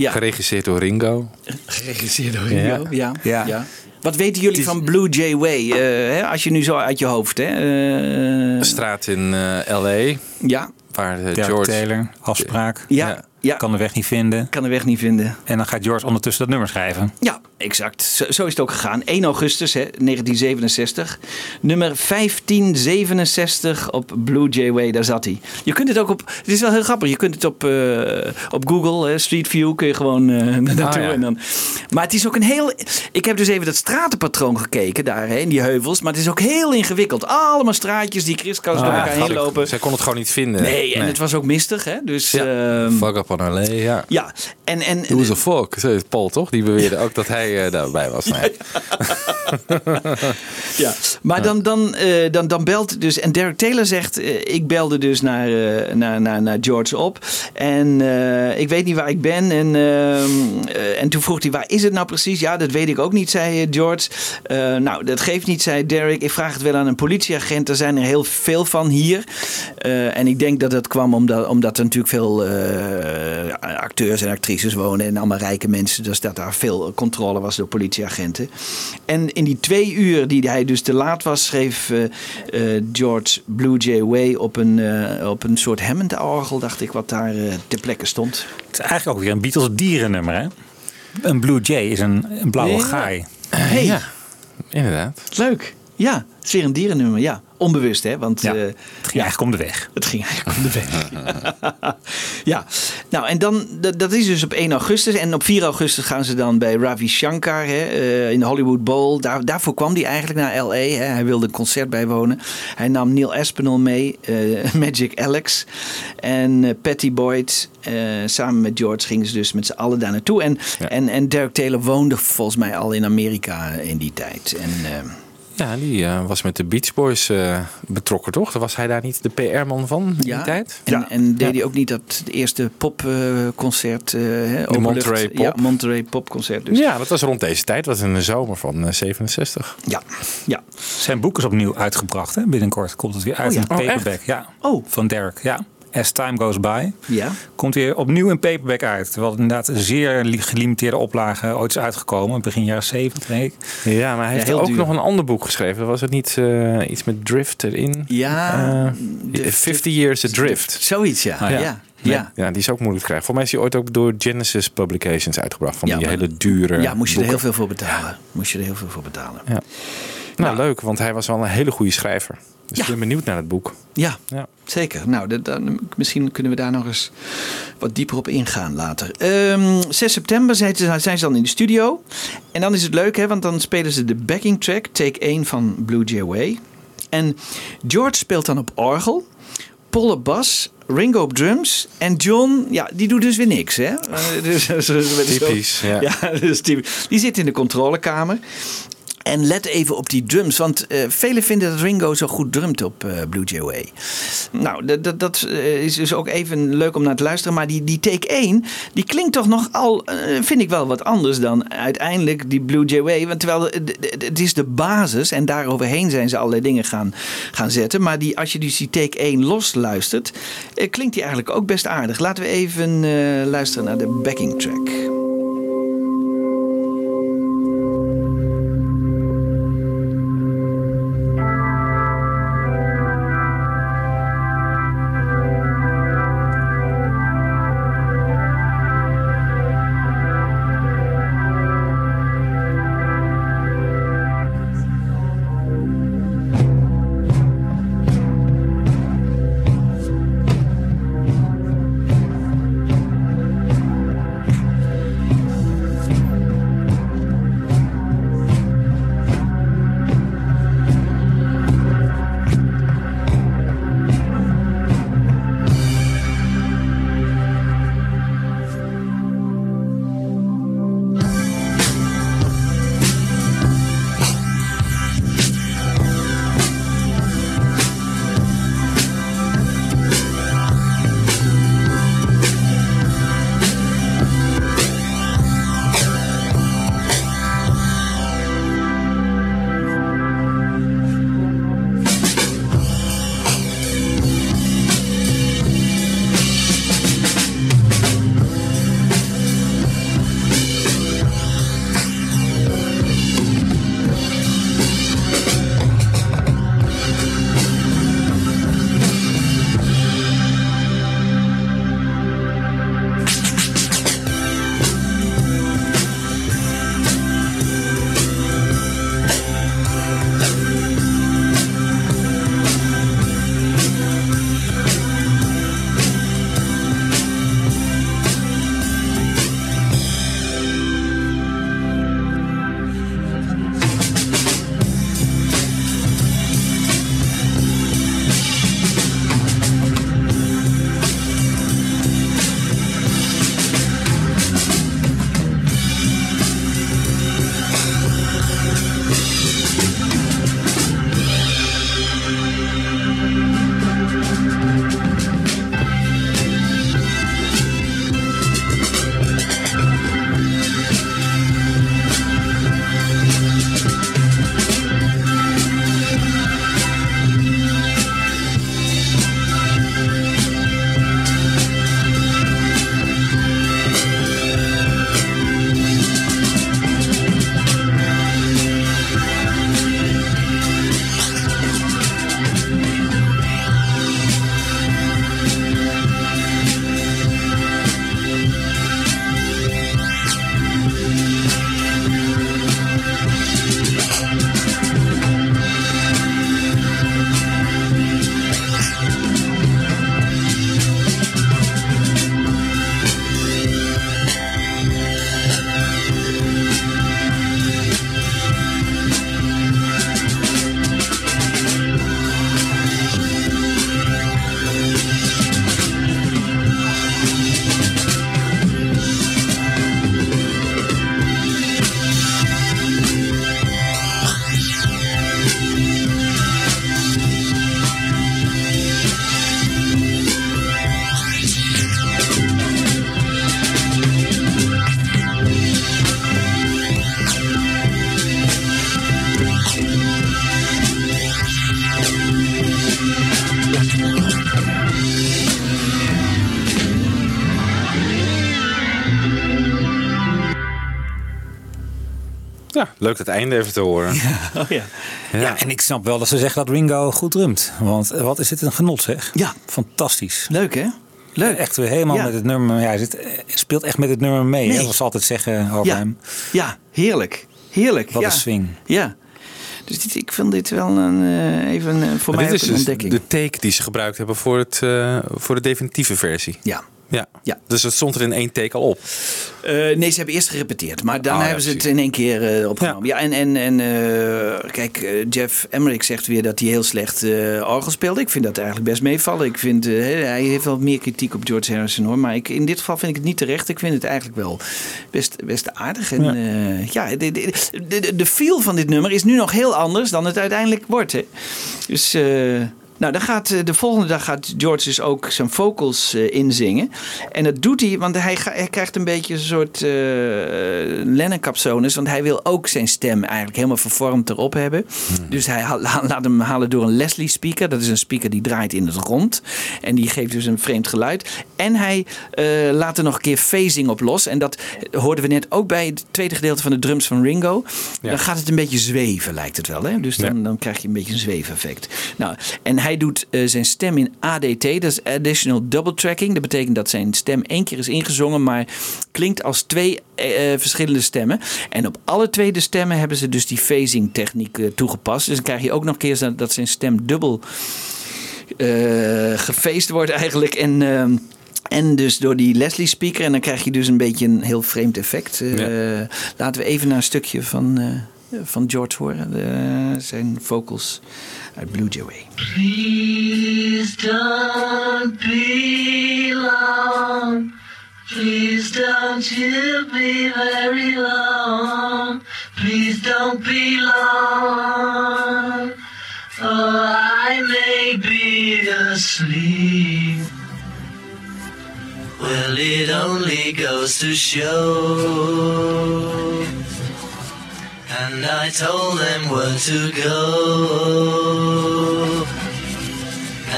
Ja, Geregisseerd door Ringo. geregisseerd door. Ringo. Ja. Ja. Ja. Wat weten jullie is- van Blue Jay Way? Eh, hè, als je nu zo uit je hoofd, hè? eh, Een straat in eh, L.A. ja, Waar Derek George... Taylor, afspraak. ja. Kan de weg niet vinden. kan de weg niet vinden. En dan gaat George ondertussen dat nummer schrijven. Ja, exact. Zo, zo is het ook gegaan. 1 augustus hè, 1967. Nummer 1567 op Blue Jay Way, daar zat hij. Je kunt het ook op... Het is wel heel grappig. Je kunt het op, eh, op Google, hè, Street View, kun je gewoon eh [LAUGHS] naartoe. ja. en dan, maar het is ook een heel... Ik heb dus even dat stratenpatroon gekeken daar, hè, in die heuvels. Maar het is ook heel ingewikkeld. Allemaal straatjes die kriskras door Ah, elkaar heen lopen. Zij kon het gewoon niet vinden. Nee, en het was ook mistig, hè. Dus... Ja. ehm, Fuck up on L.A. Ja. ja, en... en Who's a fuck? Zo is Paul toch? Die beweerde ook dat hij eh, daarbij was. Nee. Ja, maar dan, dan, eh, dan, dan belt dus. En Derek Taylor zegt: eh, Ik belde dus naar, naar, naar, naar George op. En ik weet niet waar ik ben. En, ehm, eh, en toen vroeg hij: Waar is het nou precies? Ja, dat weet ik ook niet, zei George. Nou, dat geeft niet, zei Derek. Ik vraag het wel aan een politieagent. Er zijn er heel veel van hier. En ik denk dat dat kwam omdat, omdat er natuurlijk veel acteurs en actrices wonen. En allemaal rijke mensen. Dus dat daar veel controle was door politieagenten. En in die twee uur die hij dus te laat was, schreef eh, eh, George Blue Jay Way op een, eh, op een soort Hammond-orgel, dacht ik, wat daar ter plekke stond. Het is eigenlijk ook weer een Beatles dierennummer hè. Een Blue Jay is een, een blauwe Ja. gaai. Hey, Ja, inderdaad. leuk. Ja, het is weer een dierennummer. Ja, onbewust hè, want Ja, eh, het ging eigenlijk om de weg. Het ging eigenlijk om de weg. [LAUGHS] ja, nou en dan, dat, dat is dus op 1 augustus. En op 4 augustus gaan ze dan bij Ravi Shankar hè, eh, in de Hollywood Bowl. Daar, daarvoor kwam hij eigenlijk naar L.A. Hè. Hij wilde een concert bijwonen. Hij nam Neil Aspinall mee, eh, [LAUGHS] Magic Alex en Patty Boyd. Samen met George gingen ze dus met z'n allen daar naartoe. En, Ja. en, en Derek Taylor woonde volgens mij al in Amerika in die tijd. En, Ja, die eh, was met de Beach Boys eh, betrokken, toch? Was hij daar niet de PR-man van in die tijd? En, Ja. en deed Ja. hij ook niet dat eerste popconcert? uh, Monterey Pop. Ja, Monterey popconcert. Dus. Ja, dat was rond deze tijd. Dat was in de zomer van eh, 67. Ja. ja. Zijn boek is opnieuw uitgebracht. Hè? Binnenkort komt het weer uit Oh ja. in Oh, paperback. ja. Oh. Van Derek. Ja. As Time Goes By. Ja. Komt weer opnieuw in paperback uit. Terwijl het inderdaad een zeer li- gelimiteerde oplage ooit is uitgekomen. Begin jaren 70 denk ik. Ja, maar hij heeft ook duur. nog een ander boek geschreven. Was het niet eh, iets met Drift erin? Ja. Eh, de- 50 Years Adrift. Zoiets, ja. Ah, ja. ja. ja. Ja, die is ook moeilijk te krijgen. Voor mij is die ooit ook door Genesis Publications uitgebracht. Van Ja, die maar- hele dure Ja, moest je er heel veel voor betalen. Moest je er heel veel voor betalen. Ja. Nou, leuk, want hij was wel een hele goede schrijver. Dus Ja. ik ben benieuwd naar het boek. Ja, Ja. zeker. Nou, misschien kunnen we daar nog eens wat dieper op ingaan later. Ehm, 6 september zijn ze, zijn ze dan in de studio. En dan is het leuk, hè, want dan spelen ze de backing track, take 1 van Blue Jay Way. En George speelt dan op orgel. Paul op bas, Ringo op drums en John, ja, die doet dus weer niks, hè? [LAUGHS] Dus, dus- dus- Typisch, ja. [LAUGHS] ja, dus die, die zit in de controlekamer. En let even op die drums, want eh, velen vinden dat Ringo zo goed drumt op eh, Blue Jay Way. Nou, dat, eh, is dus ook even leuk om naar te luisteren. Maar die, die take 1, die klinkt toch nogal, eh vind ik wel wat anders dan uiteindelijk die Blue Jay Way. Want terwijl het is de basis en daaroverheen zijn ze allerlei dingen gaan, gaan zetten. Maar die, als je dus die take 1 los luistert, klinkt die eigenlijk ook best aardig. Laten we even luisteren naar de backing track. Leuk het einde even te horen. Oh ja. Ja. en ik snap wel dat ze zeggen dat Ringo goed drumt. Want eh, wat is dit een genot zeg. Ja. Fantastisch. Leuk hè? Leuk. Echt weer helemaal Ja. met het nummer. Ja, hij zit, eh, speelt echt met het nummer mee. Hè, Nee. wat ze altijd zeggen over Ja. hem. Ja, heerlijk. Heerlijk. Wat ja. een swing. Ja. Dus dit, ik vind dit wel een, eh, even eh, voor Maar mij dit is een dus ontdekking. de take die ze gebruikt hebben voor, het, eh, voor de definitieve versie. Ja. Ja. Ja. Dus het stond er in één take al op. Eh, nee, ze hebben eerst gerepeteerd. Maar dan Oh, ja, hebben ze het in één keer eh, opgenomen. Ja, en, en, en eh, kijk, Jeff Emmerich zegt weer dat hij heel slecht orgel speelde. Ik vind dat eigenlijk best meevallen. Ik vind, hij heeft wel meer kritiek op George Harrison hoor. Maar ik, in dit geval vind ik het niet terecht. Ik vind het eigenlijk wel best, best aardig. En ja, ja de, de, de, de feel van dit nummer is nu nog heel anders dan het uiteindelijk wordt. Hè. Dus... eh, nou, dan gaat, eh, de volgende dag gaat George dus ook zijn vocals eh, inzingen. En dat doet hij, want hij, krijgt een beetje een soort uh, Lennon-capsones. Want hij wil ook zijn stem eigenlijk helemaal vervormd erop hebben. Dus hij laat hem halen door een Leslie-speaker. Dat is een speaker die draait in het rond. En die geeft dus een vreemd geluid. En hij eh, laat er nog een keer phasing op los. En dat hoorden we net ook bij het tweede gedeelte van de drums van Ringo. Dan gaat het een beetje zweven, lijkt het wel. Hè? Dus dan, Ja. dan krijg je een beetje een zweefeffect. Nou, en hij doet eh, zijn stem in ADT, dat is Additional Double Tracking. Dat betekent dat zijn stem één keer is ingezongen, maar klinkt als twee eh, eh, verschillende stemmen. En op alle twee de stemmen hebben ze dus die phasing techniek toegepast. Dus dan krijg je ook nog een keer dat- dat zijn stem dubbel gefeest wordt eigenlijk. En, en dus door die Leslie speaker. En dan krijg je dus een beetje een heel vreemd effect. Laten we even naar een stukje van, van George horen. De- zijn vocals uit Blue Jay Way. Please don't be long. Please don't you be very long. Please don't be long. Or I may be asleep. Well, it only goes to show. And I told them where to go.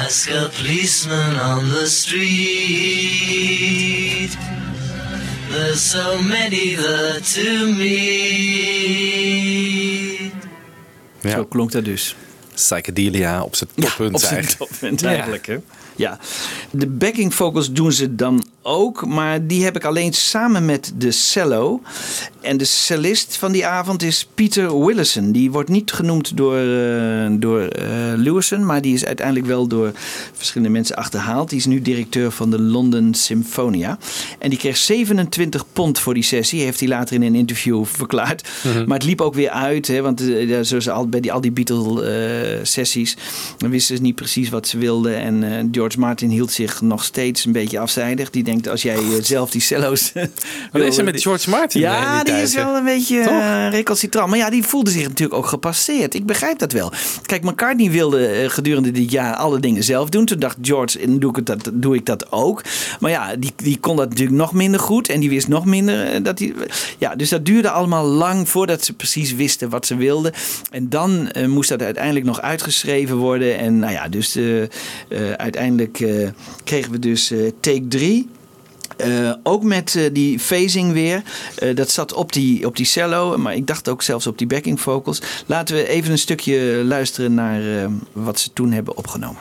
Ask a policeman on the street. There's so many there to meet. Ja. Zo klonk dat dus. Psychedelia op zijn toppunt op zijn eigenlijk. toppunt Ja. eigenlijk. Hè? Ja. De backing vocals doen ze dan ook, maar die heb ik alleen samen met de cello. En de cellist van die avond is Peter Willison. Die wordt niet genoemd door, eh door eh, Lewison, maar die is uiteindelijk wel door verschillende mensen achterhaald. Die is nu directeur van de London Symphonia. En die kreeg 27 pond voor die sessie, heeft hij later in een interview verklaard. Maar het liep ook weer uit, hè, want eh, zoals al, bij die, al die Beatle-sessies, dan wisten ze niet precies wat ze wilden. En George Martin hield zich nog steeds een beetje afzijdig. Die denkt, als jij zelf die cello's... [LAUGHS] Wat is er met George Martin? in Ja, die die is wel een beetje uh, recalcitrant. Maar ja, die voelde zich natuurlijk ook gepasseerd. Ik begrijp dat wel. Kijk, McCartney wilde eh, gedurende dit jaar alle dingen zelf doen. Toen dacht George, doe ik, dat, doe ik dat ook. Maar ja, die, die kon dat natuurlijk nog minder goed. En die wist nog minder eh, dat hij... Ja, dus dat duurde allemaal lang voordat ze precies wisten wat ze wilden. En dan moest dat uiteindelijk nog uitgeschreven worden. En nou ja, dus uiteindelijk kregen we dus take 3. Uh, ook met uh, die phasing weer. Uh, dat zat op die, op die cello, maar ik dacht ook zelfs op die backing vocals. Laten we even een stukje luisteren naar wat ze toen hebben opgenomen.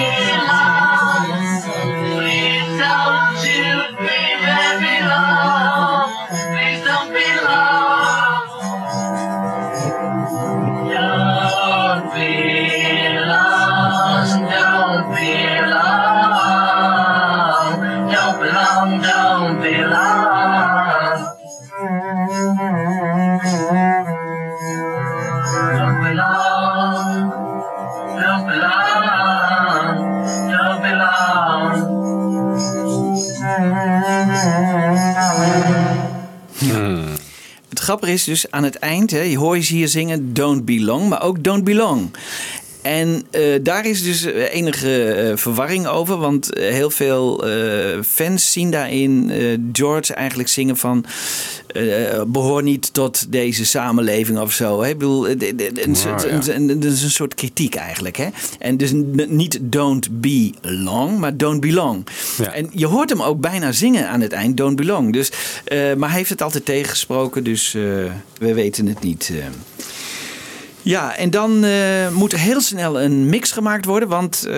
grappige is dus aan het eind, hè, je hoort je hier zingen Don't Belong, maar ook Don't Belong. En eh, daar is dus eh, enige eh, verwarring over. Want heel veel fans zien daarin George eigenlijk zingen van... eh, behoor niet tot deze samenleving of zo. Hè? Ik bedoel, dat is een soort kritiek eigenlijk. Hè? En dus niet don't be long, maar don't belong. Ja. En je hoort hem ook bijna zingen aan het eind, don't belong. Dus, maar hij heeft het altijd tegengesproken, dus we weten het niet. Ja, en dan eh, moet er heel snel een mix gemaakt worden. Want eh,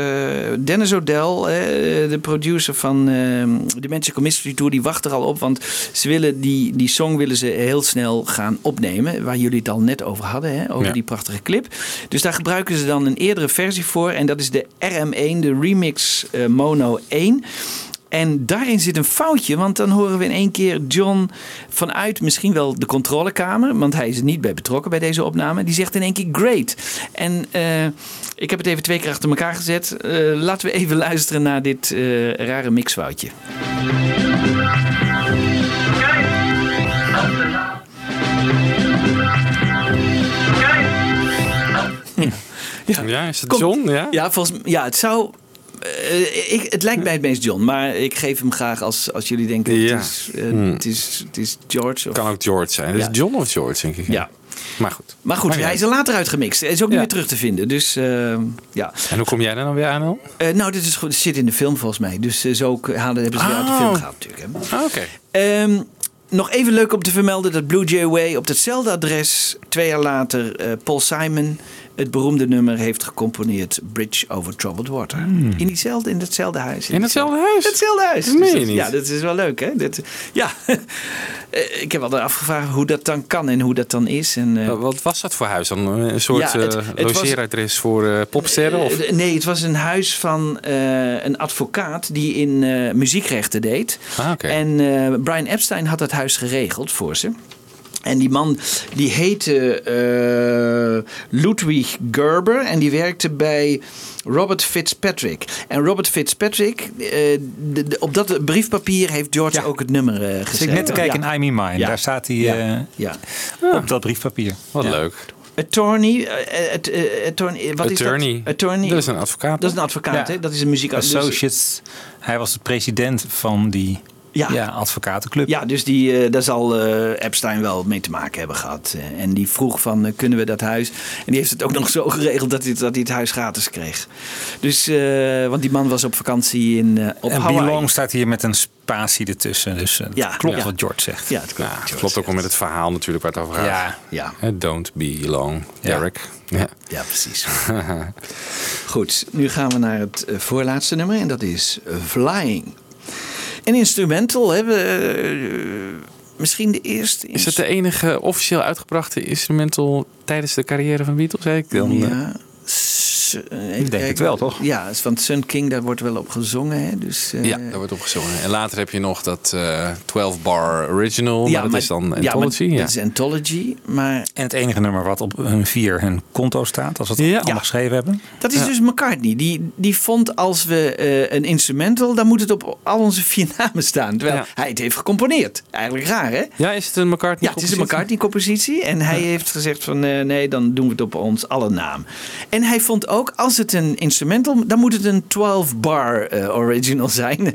Dennis O'Dell, eh, de producer van de Magical Mystery Tour, die wacht er al op. Want ze willen die, die song willen ze heel snel gaan opnemen. Waar jullie het al net over hadden, hè, over Ja. die prachtige clip. Dus daar gebruiken ze dan een eerdere versie voor. En dat is de RM1, de Remix Mono 1. En daarin zit een foutje, want dan horen we in één keer John vanuit misschien wel de controlekamer, want hij is er niet bij betrokken bij deze opname. Die zegt in één keer great. En eh, ik heb het even twee keer achter elkaar gezet. Eh, laten we even luisteren naar dit eh, rare mixfoutje. Ja, is het John? Ja? Ja, volgens ja, het zou. Eh, ik, het lijkt mij het meest John, maar ik geef hem graag als, als jullie denken: Ja. het, is, eh, het, is, het is George. Of, Kan ook George zijn. Dus Ja. John of George, denk ik. Ja. Maar goed. Maar goed, Maar hij is er later uitgemixt. Hij is ook niet meer terug te vinden. Dus eh, ja. En hoe kom jij daar dan weer aan dan? Eh, nou, dit is goed. Het zit in de film volgens mij. Dus zo halen, hebben ze weer uit de Oh. film gehaald natuurlijk. Hè. Ah, Oké. Ehm, nog even leuk om te vermelden dat Blue Jay Way op hetzelfde adres twee jaar later Paul Simon het beroemde nummer heeft gecomponeerd Bridge Over Troubled Water. In, diezelfde, in hetzelfde huis. In hetzelfde huis? Hetzelfde huis. Dat meen je dat- niet. Ja, dat is wel leuk hè. Dat, ja, [LAUGHS] Eh, ik heb altijd afgevraagd hoe dat dan kan en hoe dat dan is. En, eh, Wat- was dat voor huis dan? Een soort Ja, het- eh, logeeradres voor eh, popsterren? Of? Eh, nee, het was een huis van eh, een advocaat die in eh, muziekrechten deed. Ah, oké. En eh, Brian Epstein had dat huis geregeld voor ze. En die man die heette eh, Ludwig Gerber en die werkte bij Robert Fitzpatrick. En Robert Fitzpatrick, eh, de- de- op dat briefpapier heeft George Ja. ook het nummer eh Zit geschreven. ik net te kijken Ja. in I'm in Mine. Ja. Daar staat hij Ja. eh, Ja. op dat briefpapier. Wat Ja. leuk. Attorney, eh, at- eh, attorney, wat Attorney. is dat? Attorney. Dat is een advocaat. Dat is een advocaat, Ja. hè? Dat is een muziek. Associates. Hij was de president van die Ja. ja. advocatenclub. Ja, dus die, eh, daar zal eh, Epstein wel mee te maken hebben gehad. Eh, en die vroeg van, kunnen we dat huis? En die heeft het ook nog zo geregeld dat hij, dat hij het huis gratis kreeg. Dus, eh, want die man was op vakantie in, eh, op en Hawaii. Belong staat hier met een spatie ertussen. Dus eh, Ja, klopt ja. wat George zegt. Ja, het klopt. Ja, George klopt ook wel met het verhaal natuurlijk waar het over gaat. Ja. Ja, Don't be long. Derek. Ja. ja, precies. [LAUGHS] Goed, nu gaan we naar het voorlaatste nummer en dat is Flying. Een instrumental hebben we misschien de eerste. Is het de enige officieel uitgebrachte instrumental tijdens de carrière van Beatles? Zei ik dan? eh? Ja. Eh, even denk kijken. het wel, toch? Ja, van Sun King, daar wordt wel op gezongen. Hè? Dus, eh, Ja, daar wordt op gezongen. En later heb je nog dat eh 12-bar original. ja, maar dat is dan ja, maar Anthology. Ja, Dat is Anthology. Maar En het enige nummer wat op hun vier hun konto staat, als we het Ja. allemaal Ja. geschreven hebben. dat is dus McCartney. Die, die vond als we eh, een instrumental, dan moet het op al onze vier [LAUGHS] namen staan. Terwijl Ja. hij het heeft gecomponeerd. Eigenlijk raar, hè? Ja, is het een McCartney Ja, het is een McCartney-compositie. En hij heeft gezegd van eh, nee, dan doen we het op ons alle naam. En hij vond ook, als het een instrumental, dan moet het een 12-bar eh, original [LAUGHS] zijn.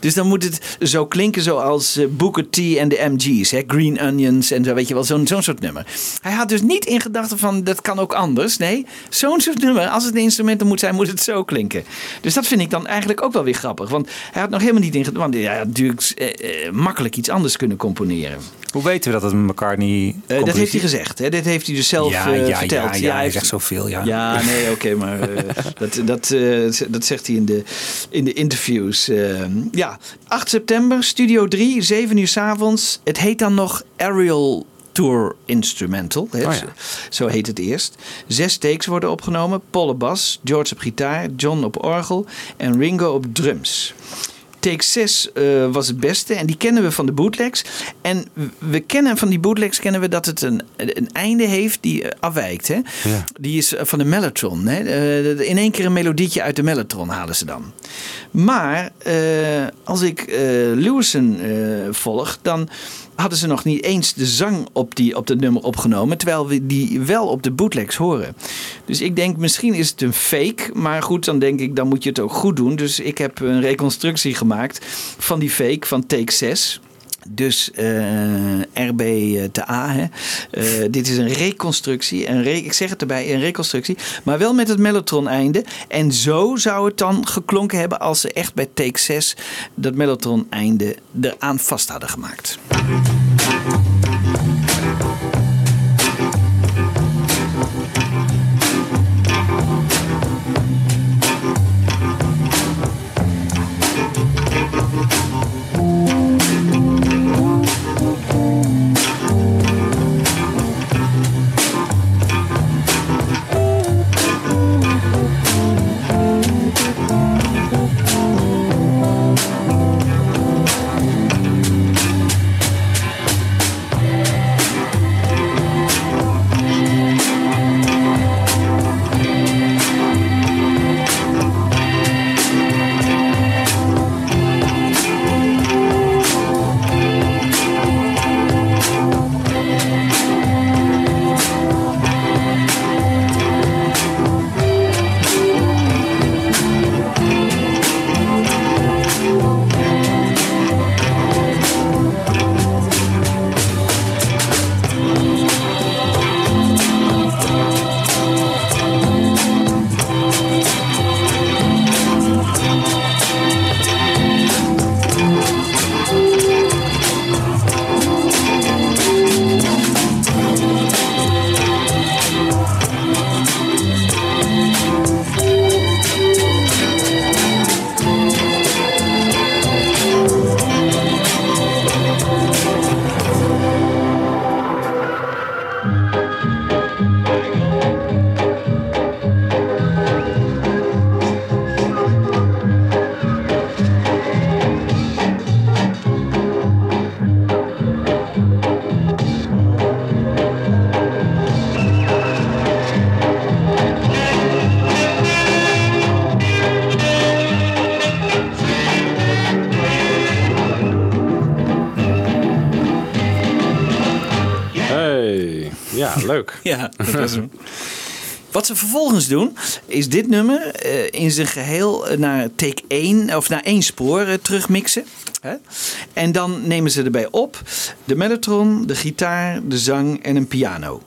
dus dan moet het zo klinken zoals eh, Booker T en de MG's. Hè? Green Onions en zo, weet je wel, zo'n zo'n soort nummer. Hij had dus niet in gedachten van, dat kan ook anders. Nee, zo'n soort nummer, als het een instrumental moet zijn, moet het zo klinken. Dus dat vind ik dan eigenlijk ook wel weer grappig. Want hij had nog helemaal niet in gedachten, want hij had natuurlijk eh, makkelijk iets anders kunnen componeren. Hoe weten we dat het McCartney Eh, dat heeft hij gezegd. Hè? Dit heeft hij dus zelf ja, ja, verteld. Ja, ja, hij heeft- zegt zoveel. Ja. Ja, nee, oké, maar eh, [LAUGHS] dat, dat, eh, dat zegt hij in de, in de interviews. Eh, ja, 8 september, Studio 3, 7 uur 's avonds. Het heet dan nog Aerial Tour Instrumental. Oh ja. Zo- Zo heet het eerst. Zes takes worden opgenomen. Paul op bas, George op gitaar, John op orgel en Ringo op drums. Take 6 eh, was het beste en die kennen we van de bootlegs. En we kennen van die bootlegs kennen we dat het een, een einde heeft die eh, afwijkt. Hè? Ja. Die is eh, van de mellotron. Hè? In één keer een melodietje uit de mellotron halen ze dan. Maar als ik Lewison volg, dan hadden ze nog niet eens de zang op, die, op dat nummer opgenomen. Terwijl we die wel op de bootlegs horen. Dus ik denk, misschien is het een fake. Maar goed, dan denk ik, dan moet je het ook goed doen. Dus ik heb een reconstructie gemaakt van die fake van take 6. Dus eh RB te A. Hè. Eh, dit is een reconstructie. Ik zeg het erbij, een reconstructie. Maar wel met het mellotron-einde. En zo zou het dan geklonken hebben als ze echt bij take 6 dat mellotron-einde eraan vast hadden gemaakt. Is dit nummer eh, in zijn geheel eh, naar take 1 of naar één spoor eh, terugmixen. Hè? En dan nemen ze erbij op de mellotron, de gitaar, de zang en een piano.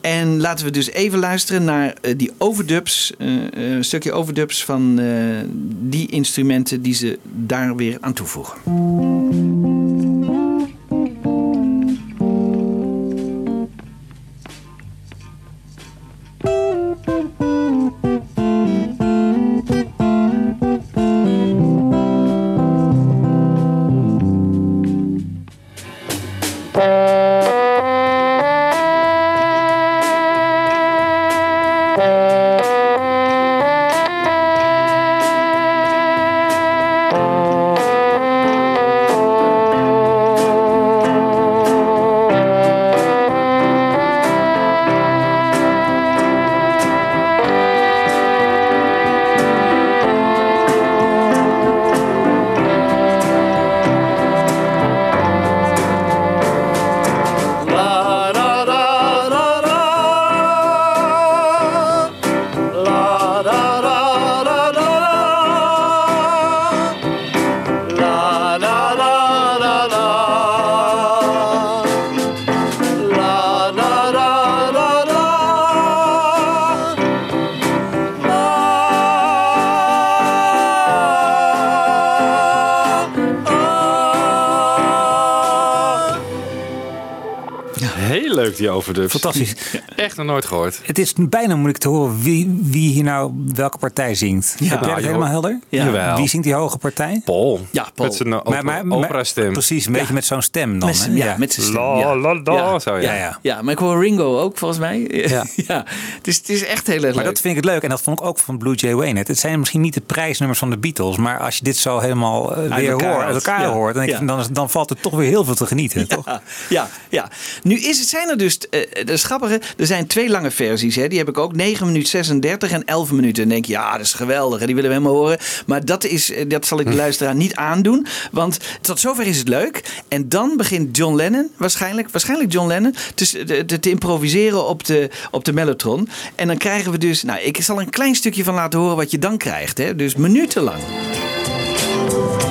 En laten we dus even luisteren naar die overdubs, een stukje overdubs van die instrumenten die ze daar weer aan toevoegen. Die overdubs. [LAUGHS] Echt nog nooit gehoord. Het is bijna moeilijk te horen wie, wie hier nou welke partij zingt. Heb jij Nou, het joh. helemaal helder? Ja. Jawel. Wie zingt die hoge partij? Paul. Ja, Paul. Met zijn opera, opera-stem. Precies, een beetje met zo'n stem dan. Met ja, met zijn stem. La, ja. la, la, ja. zo, ja. ja, Ja, ja. maar ik hoor Ringo ook volgens mij. [LAUGHS] Ja. Ja. Dus het is echt heel erg Maar leuk. dat vind ik het leuk. En dat vond ik ook van Blue Jay Wayne. Het zijn misschien niet de prijsnummers van de Beatles. Maar als je dit zo helemaal eh, weer elkaar hoort, uit elkaar Ja. hoort. Dan, ik, Ja. dan, dan valt er toch weer heel veel te genieten. toch? Ja, ja, ja. Nu is het, zijn er dus, eh, dat is grappige, er zijn twee lange versies. Hè. Die heb ik ook, 9 minuten 36 en 11 minuten. En denk je, ja, dat is geweldig, hè, die willen we helemaal horen. Maar dat, is, eh, dat zal ik de luisteraar niet aandoen. Want tot zover is het leuk. En dan begint John Lennon, waarschijnlijk, waarschijnlijk John Lennon, te, te, te improviseren op de, op de mellotron. En dan krijgen we dus, nou, ik zal een klein stukje van laten horen wat je dan krijgt. Hè. Dus minutenlang. We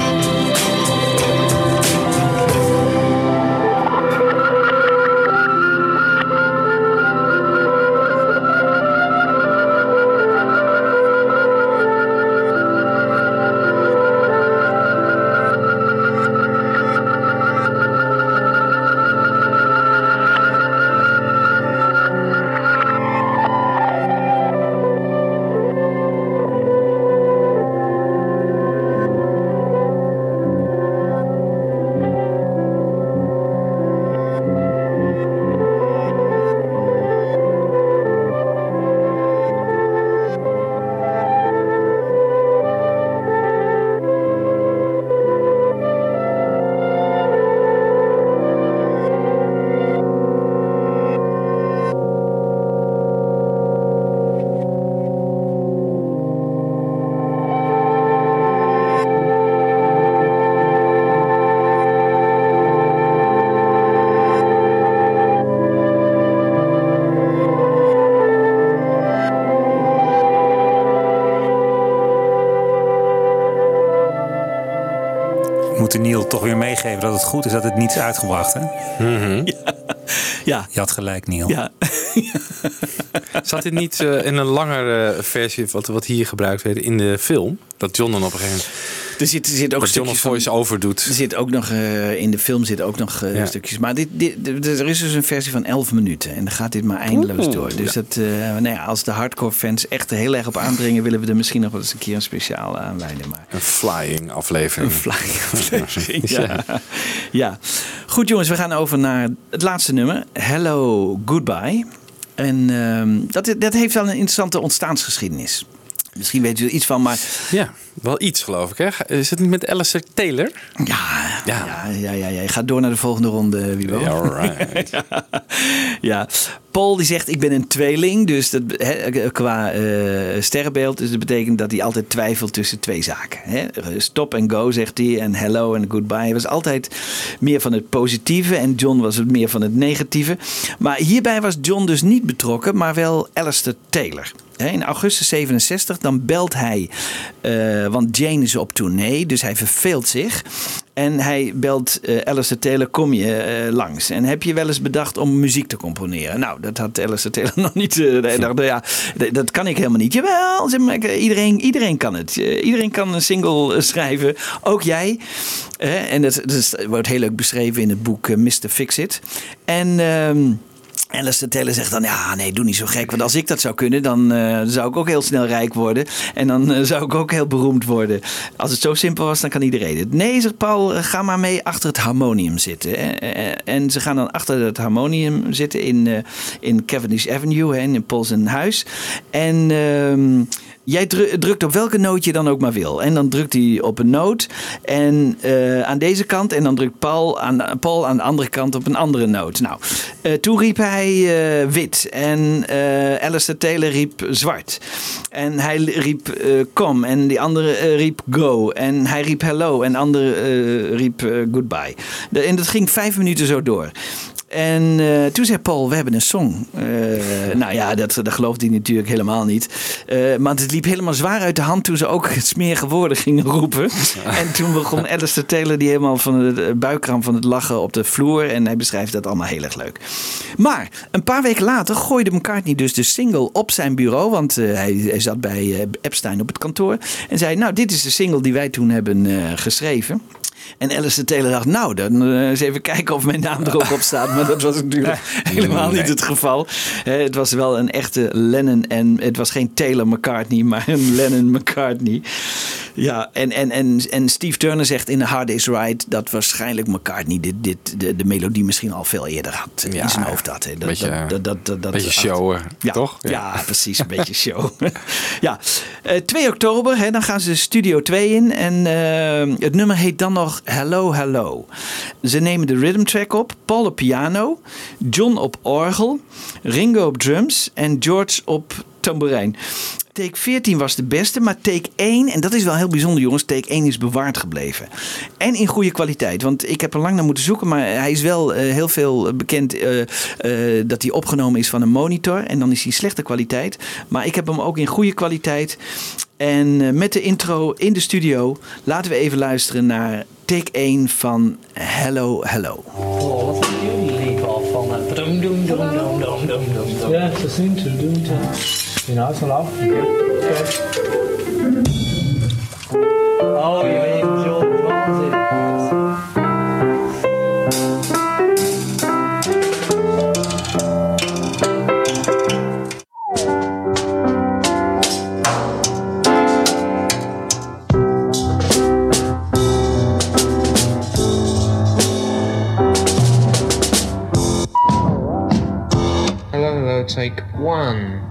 dat het niet is uitgebracht. Hè? [LAUGHS] Ja, Je had gelijk, Neil. ja. [LAUGHS] Zat dit niet eh, in een langere versie, wat, wat hier gebruikt werd, in de film? Dat John dan op een gegeven moment Er zit, er zit ook stukjes van, voice over doet. Er zit ook nog, eh, in de film zit ook nog eh, Ja. stukjes. Maar dit, dit, er is dus een versie van 11 minuten. En dan gaat dit maar eindeloos door. Dus dat, eh, nou ja, als de hardcore fans echt er heel erg op aandringen... willen we er misschien nog wel eens een keer een speciaal aanwijden. Maar Een flying aflevering. een flying [LAUGHS] aflevering, ja. ja. Goed jongens, we gaan over naar het laatste nummer. Hello, Goodbye. En ehm, dat, dat heeft wel een interessante ontstaansgeschiedenis. Misschien weet u er iets van, maar Ja, wel iets geloof ik. Hè? Is het niet met Alistair Taylor? ja, ja. Ja. Ja, ja, ja, Ga door naar de volgende ronde, wie wil. Ja, alright. [LAUGHS] Ja, Paul die zegt ik ben een tweeling, dus dat, qua eh, sterrenbeeld, dus dat betekent dat hij altijd twijfelt tussen twee zaken. Hè. Stop en go zegt hij en hello en goodbye. Hij was altijd meer van het positieve en John was het meer van het negatieve. Maar hierbij was John dus niet betrokken, maar wel Alistair Taylor. In augustus 67 dan belt hij, eh, want Jane is op tournee, dus hij verveelt zich. En hij belt eh Alistair Taylor, kom je eh, langs? En heb je wel eens bedacht om muziek te componeren? Nou, dat had Alistair Taylor [LAUGHS] nog niet. hij dacht, ja, dat kan ik helemaal niet. Jawel, zeg maar, iedereen, iedereen kan het. Iedereen kan een single schrijven, ook jij. En dat, dat wordt heel leuk beschreven in het boek Mr. Fix It. En... ehm Alistair Taylor zegt dan, ja, nee, doe niet zo gek. Want als ik dat zou kunnen, dan eh, zou ik ook heel snel rijk worden. En dan eh, zou ik ook heel beroemd worden. Als het zo simpel was, dan kan iedereen het. Nee, zegt Paul, eh, ga maar mee achter het harmonium zitten. En ze gaan dan achter het harmonium zitten in, eh, in Cavendish Avenue, hè, in Paul zijn huis. En... ehm, Jij dru- drukt op welke noot je dan ook maar wil. En dan drukt hij op een noot en, eh, aan deze kant. En dan drukt Paul aan, Paul aan de andere kant op een andere noot. Nou, eh, toen riep hij eh, wit. En Alistair Taylor riep zwart. En hij riep kom. En die andere riep go. En hij riep hello. En de andere riep goodbye. En dat ging vijf minuten zo door. En eh, toen zei Paul, we hebben een song. Eh, nou ja, dat, dat geloofde hij natuurlijk helemaal niet. Eh, maar het liep helemaal zwaar uit de hand toen ze ook [LAUGHS] smerige woorden gingen roepen. En toen begon Alistair Taylor die helemaal van het buikkram van het lachen op de vloer. En hij beschrijft dat allemaal heel erg leuk. Maar een paar weken later gooide McCartney dus de single op zijn bureau. Want hij, hij zat bij Epstein op het kantoor. En zei, nou dit is de single die wij toen hebben geschreven. En Alistair Taylor dacht, nou, dan eh, eens even kijken of mijn naam er ook op staat. Maar dat was natuurlijk [LAUGHS] helemaal niet het geval. Eh, het was wel een echte Lennon en het was geen Taylor McCartney, maar een Lennon McCartney. Ja, en, en, en, en Steve Turner zegt in The Hard Day's Ride dat waarschijnlijk McCartney dit, dit, de, de melodie misschien al veel eerder had. Ja, in zijn hoofd had. Hè. Dat, beetje, dat, dat, dat, dat, dat- beetje showen, ja, toch? Ja, Ja. precies. Een beetje [LAUGHS] show. ja, Eh 2 oktober, hè, dan gaan ze Studio 2 in. En eh, het nummer heet dan nog Hello, Hello. Ze nemen de rhythm track op. Paul op piano. John op orgel. Ringo op drums. En George op tamboerijn. Take 14 was de beste, maar take 1, en dat is wel heel bijzonder jongens, take 1 is bewaard gebleven. En in goede kwaliteit, want ik heb er lang naar moeten zoeken, maar hij is wel eh, heel veel bekend eh, eh, dat hij opgenomen is van een monitor. En dan is hij slechte kwaliteit. Maar ik heb hem ook in goede kwaliteit. En eh, met de intro in de studio laten we even luisteren naar take 1 van Hello Hello. Oh. One,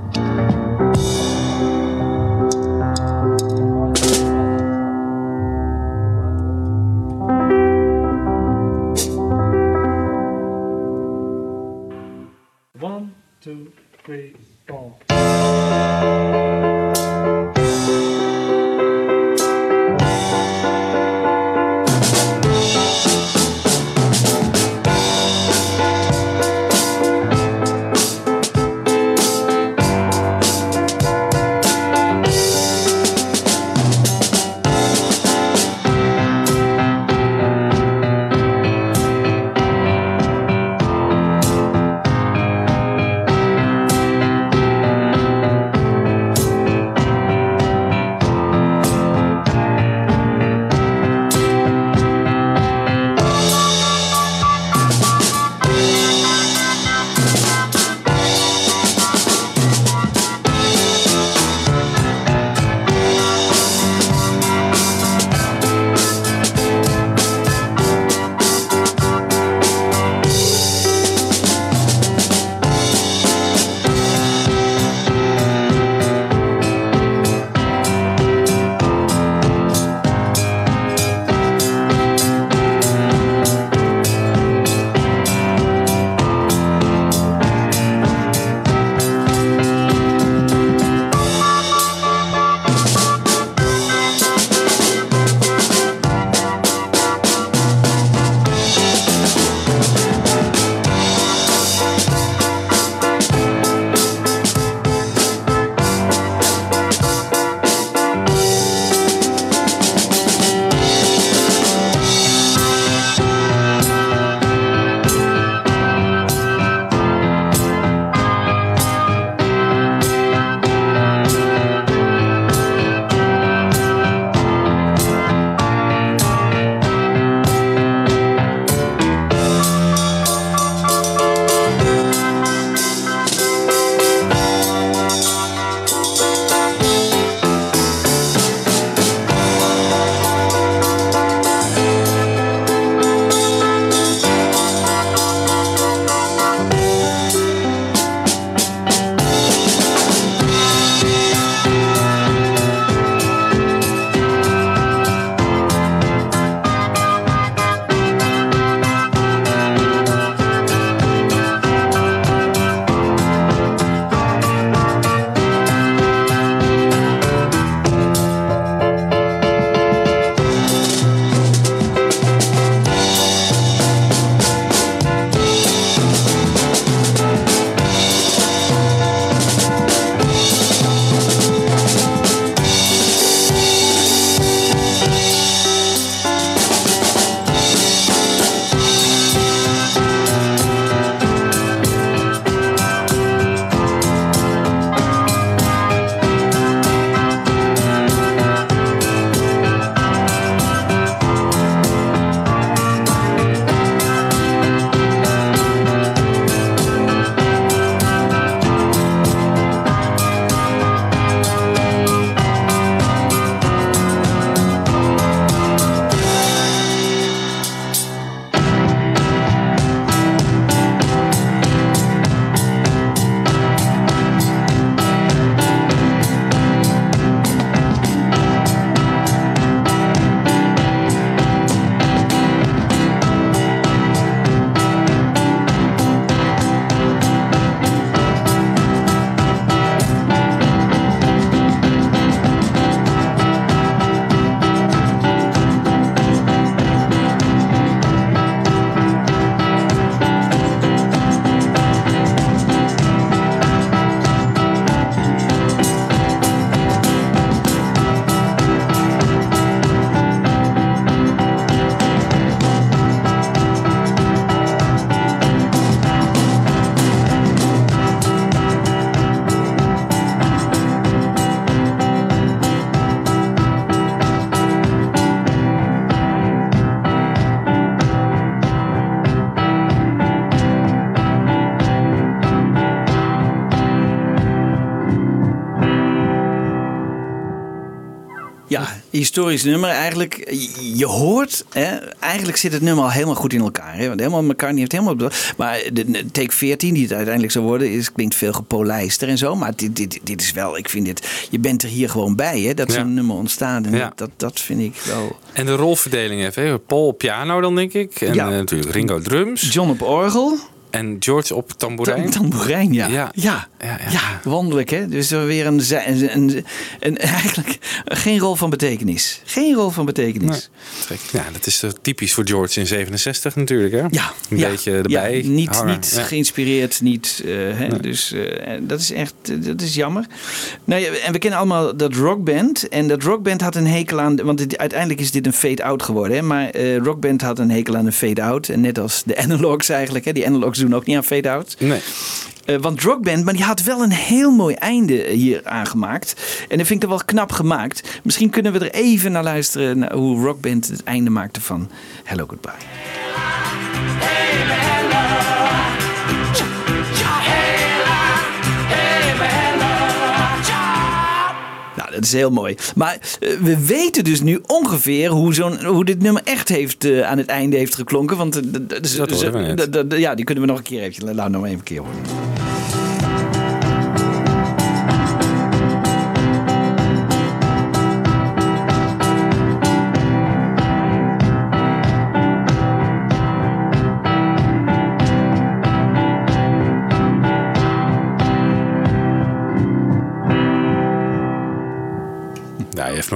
historisch nummer. Eigenlijk, je- hoort, hè, eigenlijk zit het nummer al helemaal goed in elkaar. Hè? Want helemaal, McCartney heeft helemaal... Maar de, take 14, die het uiteindelijk zou worden, is, klinkt veel gepolijster en zo. Maar dit, dit, dit is wel, ik vind dit... Je bent er hier gewoon bij, hè, dat Ja. zo'n nummer ontstaat. En Ja. dat, dat, vind ik wel... En de rolverdeling even. hè. Paul op piano dan, denk ik. En Ja. eh, natuurlijk Ringo drums. John op orgel. En George op tamboerijn. Tam- Tamboerijn, ja. Ja. Ja. Ja, ja. Ja, wonderlijk hè. Dus er weer een, een, een, een- eigenlijk geen rol van betekenis. Geen rol van betekenis. Ja, dat is eh, typisch voor George in 67 natuurlijk, hè? Ja, Een ja, beetje erbij Ja, niet hangen. niet Ja. geïnspireerd, niet. eh, hè, Dus eh, dat is echt dat is jammer. Nou ja, en we kennen allemaal dat rockband. En dat rockband had een hekel aan. Want dit- uiteindelijk is dit een fade-out geworden. Hè, maar rockband had een hekel aan een fade-out. En net als de analogs eigenlijk. Hè, die analogs doen ook niet aan fade-out. Nee. Eh, want Rockband, maar die had wel een heel mooi einde hier aangemaakt. En dat vind ik er wel knap gemaakt. Misschien kunnen we er even naar luisteren hoe Rockband het einde maakte van Hello Goodbye. Dat is heel mooi. Maar eh, we weten dus nu ongeveer hoe, zo'n, hoe dit nummer echt heeft, eh, aan het einde heeft geklonken. Want eh, Dat ja, die kunnen we nog een keer even. Laten we nog even een keer horen.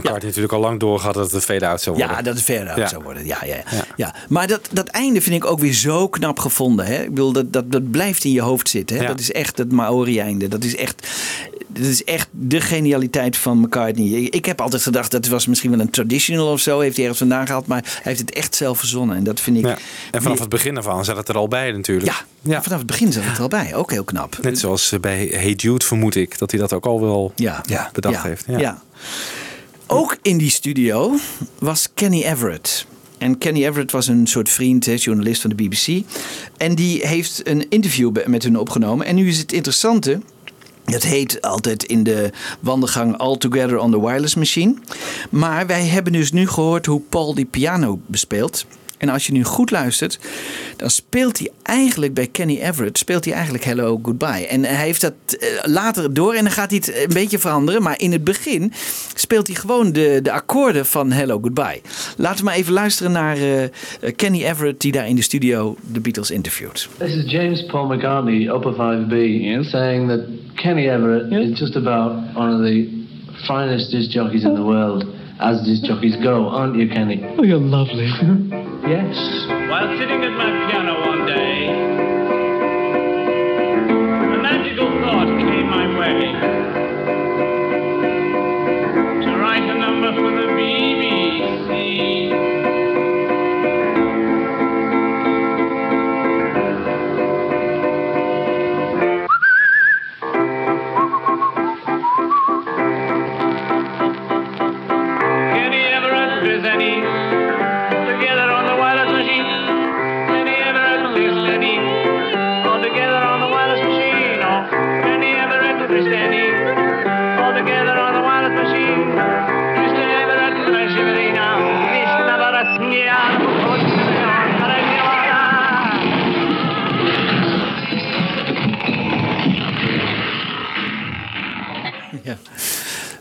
McCartney natuurlijk al lang doorgehad dat het een fade-out zou worden. Ja, dat het Ja. zou worden. Ja, ja, ja. Ja. ja. Maar dat, dat einde vind ik ook weer zo knap gevonden. Hè? Ik bedoel, dat, dat, dat blijft in je hoofd zitten. Hè? Ja. Dat is echt het Maori-einde. Dat is echt... Dat is echt de genialiteit van McCartney. Ik heb altijd gedacht dat het was misschien wel een traditional of zo. Heeft hij ergens vandaan gehaald. Maar hij heeft het echt zelf verzonnen. En dat vind ik... Ja. En vanaf het begin aan zat het er al bij natuurlijk. Ja, vanaf het begin zat het er al bij. Ook heel knap. Net zoals eh, bij Hey Jude vermoed ik dat hij dat ook al wel Ja, ja, bedacht ja, heeft. Ja. Ook in die studio was Kenny Everett. En Kenny Everett was een soort vriend, journalist van de BBC. En die heeft een interview met hun opgenomen. En nu is het interessante. Het heet altijd in de wandelgang All Together on the Wireless Machine. Maar wij hebben dus nu gehoord hoe Paul die piano bespeelt. En als je nu goed luistert, dan speelt hij eigenlijk bij Kenny Everett speelt hij eigenlijk Hello Goodbye. En hij heeft dat eh, later door en dan gaat hij het een beetje veranderen. Maar in het begin speelt hij gewoon de, de akkoorden van Hello Goodbye. Laten we maar even luisteren naar eh, Kenny Everett die daar in de studio de Beatles interviewt. This is James Paul McCartney, Upper 5B, saying that Kenny Everett is just about one of the finest disc jockeys in the world, as these jockeys go, aren't you, Kenny? Oh, you're lovely. [LAUGHS] Yes. While sitting at my piano one day, a magical thought came my way. To write a number for the BBC.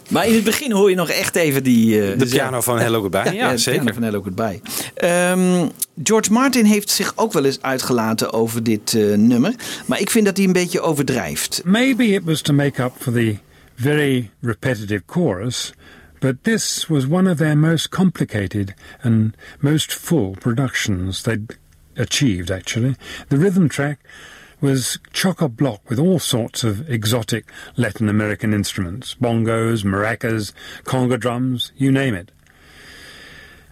Maar in het begin hoor je nog echt even die... eh, De piano van Hello Goodbye. Ja, de zeker. piano van Hello Goodbye. Ehm, George Martin heeft zich ook wel eens uitgelaten over dit eh, nummer. Maar ik vind dat hij een beetje overdrijft. Maybe it was to make up for the very repetitive chorus, but this was one of their most complicated and most full productions they'd achieved, actually. The rhythm track was chock a block with all sorts of exotic Latin American instruments bongos, maracas, conga drums, you name it.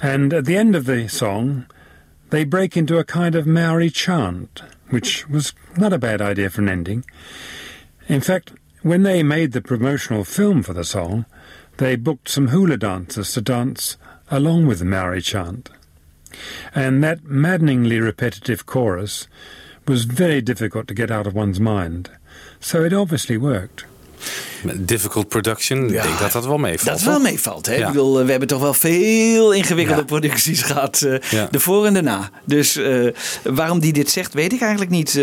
And at the end of the song, they break into a kind of Maori chant, which was not a bad idea for an ending. In fact, when they made the promotional film for the song, they booked some hula dancers to dance along with the Maori chant. And that maddeningly repetitive chorus was very difficult to get out of one's mind. So it obviously worked. Difficult production, ik denk dat dat wel meevalt. Dat wel meevalt. Hè? Ja. Ik bedoel, eh, we hebben toch wel veel ingewikkelde Ja. producties [LAUGHS] gehad. eh. De voor en de na. Dus eh, waarom die dit zegt, weet ik eigenlijk niet.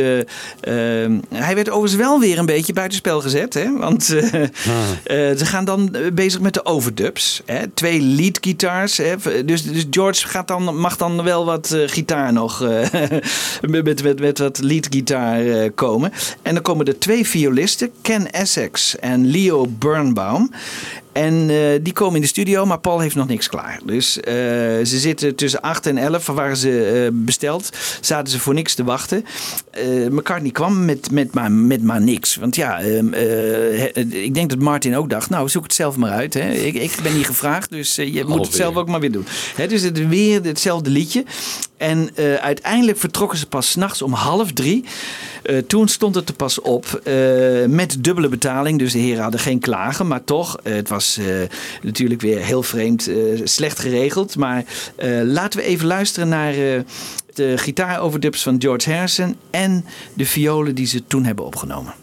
Hij werd overigens wel weer een beetje buitenspel gezet. Hè? Want Ah. ze gaan dan bezig met de overdubs. Hè? Twee lead guitars. Hè? Dus, dus George gaat dan, mag dan wel wat gitaar nog met, [LAUGHS] met, met, met wat lead gitaar komen. En dan komen er twee violisten. Ken Essex en Leo Birnbaum. En eh, die komen in de studio, maar Paul heeft nog niks klaar. Dus eh, ze zitten tussen 8 en 11, van waren ze eh, besteld. Zaten ze voor niks te wachten. McCartney kwam met, met, maar, met maar niks. Want ja, ehm, eh, ik denk dat Martin ook dacht, nou zoek het zelf maar uit. Hè. Ik, ik ben hier gevraagd, dus je moet het zelf ook maar weer doen. Hè, dus het weer hetzelfde liedje. En uiteindelijk vertrokken ze pas s'nachts om half drie. Toen stond het er pas op met dubbele betaling. Dus de heren hadden geen klagen. Maar toch, het was eh, natuurlijk weer heel vreemd, eh, slecht geregeld. Maar eh, laten we even luisteren naar de gitaaroverdubs van George Harrison. En de violen die ze toen hebben opgenomen.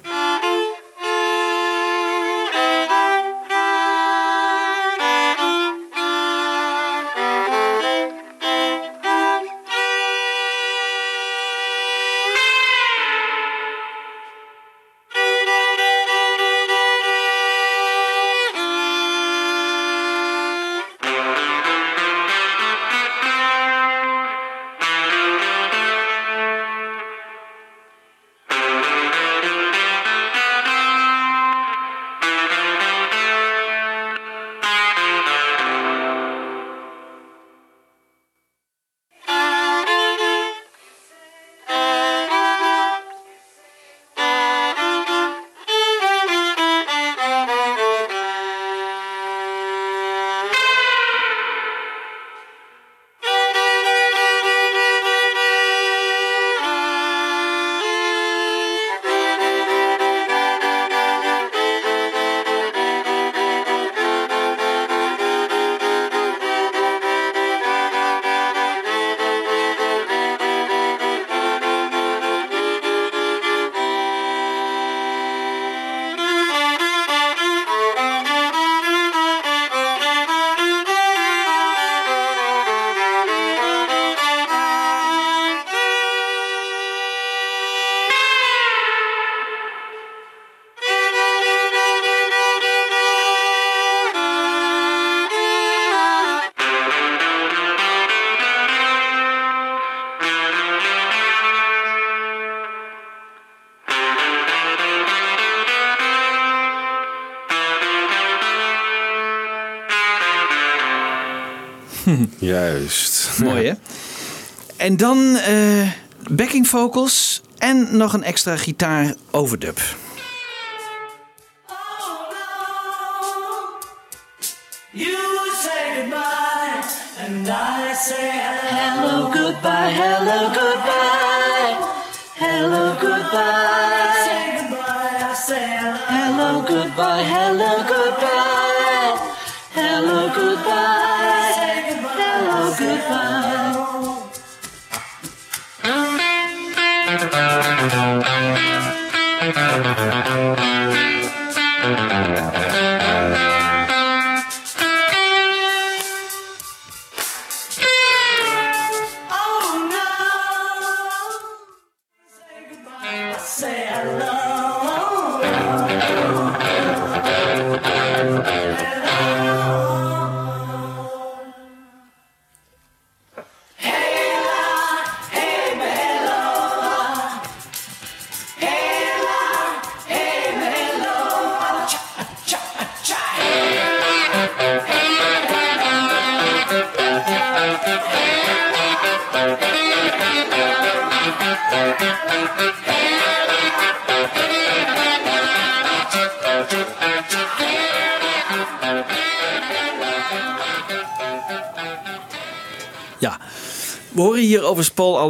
Juist. [LAUGHS] Mooi hè? En dan eh, backing vocals en nog een extra gitaar overdub.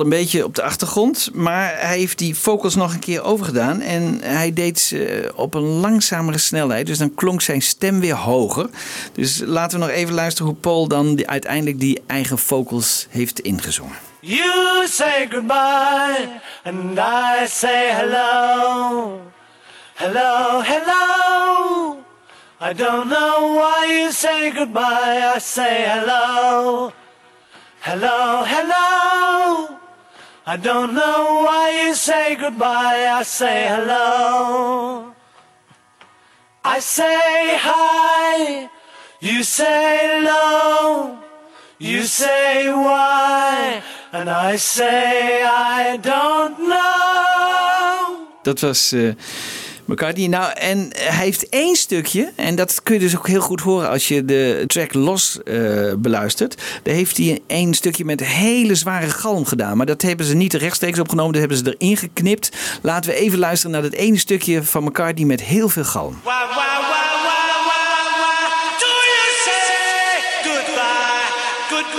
Een beetje op de achtergrond. Maar hij heeft die vocals nog een keer overgedaan. En hij deed ze op een langzamere snelheid. Dus dan klonk zijn stem weer hoger. Dus laten we nog even luisteren hoe Paul dan uiteindelijk die eigen vocals heeft ingezongen. You say goodbye, and I say hello. Hello, hello. I don't know why you say goodbye. I say hello. Hello, hello. I don't know why you say goodbye. I say hello. I say hi. You say no, You say why. And I say I don't know. Dat was eh McCartney. Nou, en hij heeft één stukje, en dat kun je dus ook heel goed horen als je de track los eh, beluistert. Daar heeft hij één stukje met hele zware galm gedaan. Maar dat hebben ze niet rechtstreeks opgenomen, dat hebben ze erin geknipt. Laten we even luisteren naar dat ene stukje van McCartney met heel veel galm. You say goodbye, goodbye,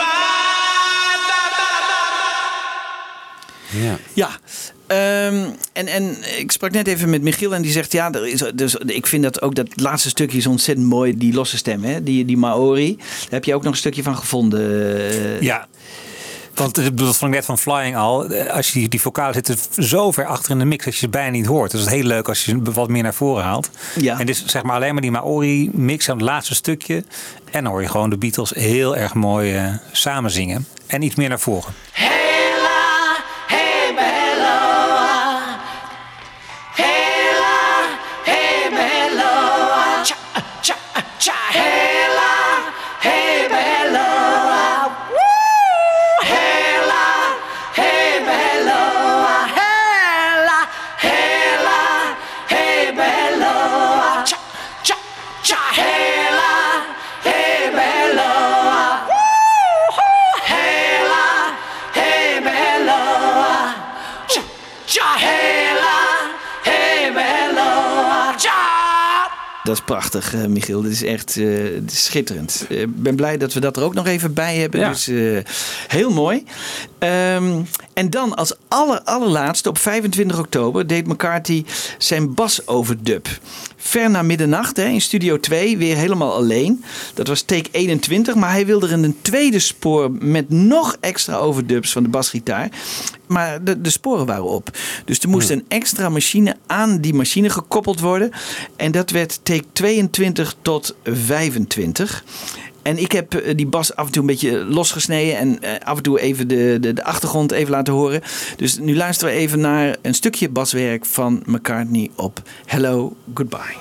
bye, bye, bye, bye? Ja. Ja, ehm, en, en ik sprak net even met Michiel en die zegt... ja, er is, dus, ik vind dat ook dat laatste stukje is ontzettend mooi. Die losse stem, hè? Die, die Maori. Daar heb je ook nog een stukje van gevonden. eh. Ja. Want dat vond ik net van Flying al. eh, Als je die, die vocalen zitten zo ver achter in de mix dat je ze bijna niet hoort. Dus het is heel leuk als je ze wat meer naar voren haalt. Ja. En is zeg maar alleen maar die Maori mix aan het laatste stukje. En dan hoor je gewoon de Beatles heel erg mooi eh, samen zingen. En iets meer naar voren. Dat is prachtig, eh, Michiel. Dit is echt eh, schitterend. Ik ben blij dat we dat er ook nog even bij hebben. Ja. Dus eh, heel mooi. Ehm, en dan als aller, allerlaatste, op 25 oktober, deed McCarthy zijn bas-overdub. Ver na middernacht hè, in Studio 2, weer helemaal alleen. Dat was take 21, maar hij wilde er een tweede spoor met nog extra overdubs van de basgitaar. Maar de, de sporen waren op. Dus er moest een extra machine aan die machine gekoppeld worden. En dat werd take 22 tot 25. En ik heb eh, die bas af en toe een beetje losgesneden en eh, af en toe even de, de, de achtergrond even laten horen. Dus nu luisteren we even naar een stukje baswerk van McCartney op Hello, Goodbye.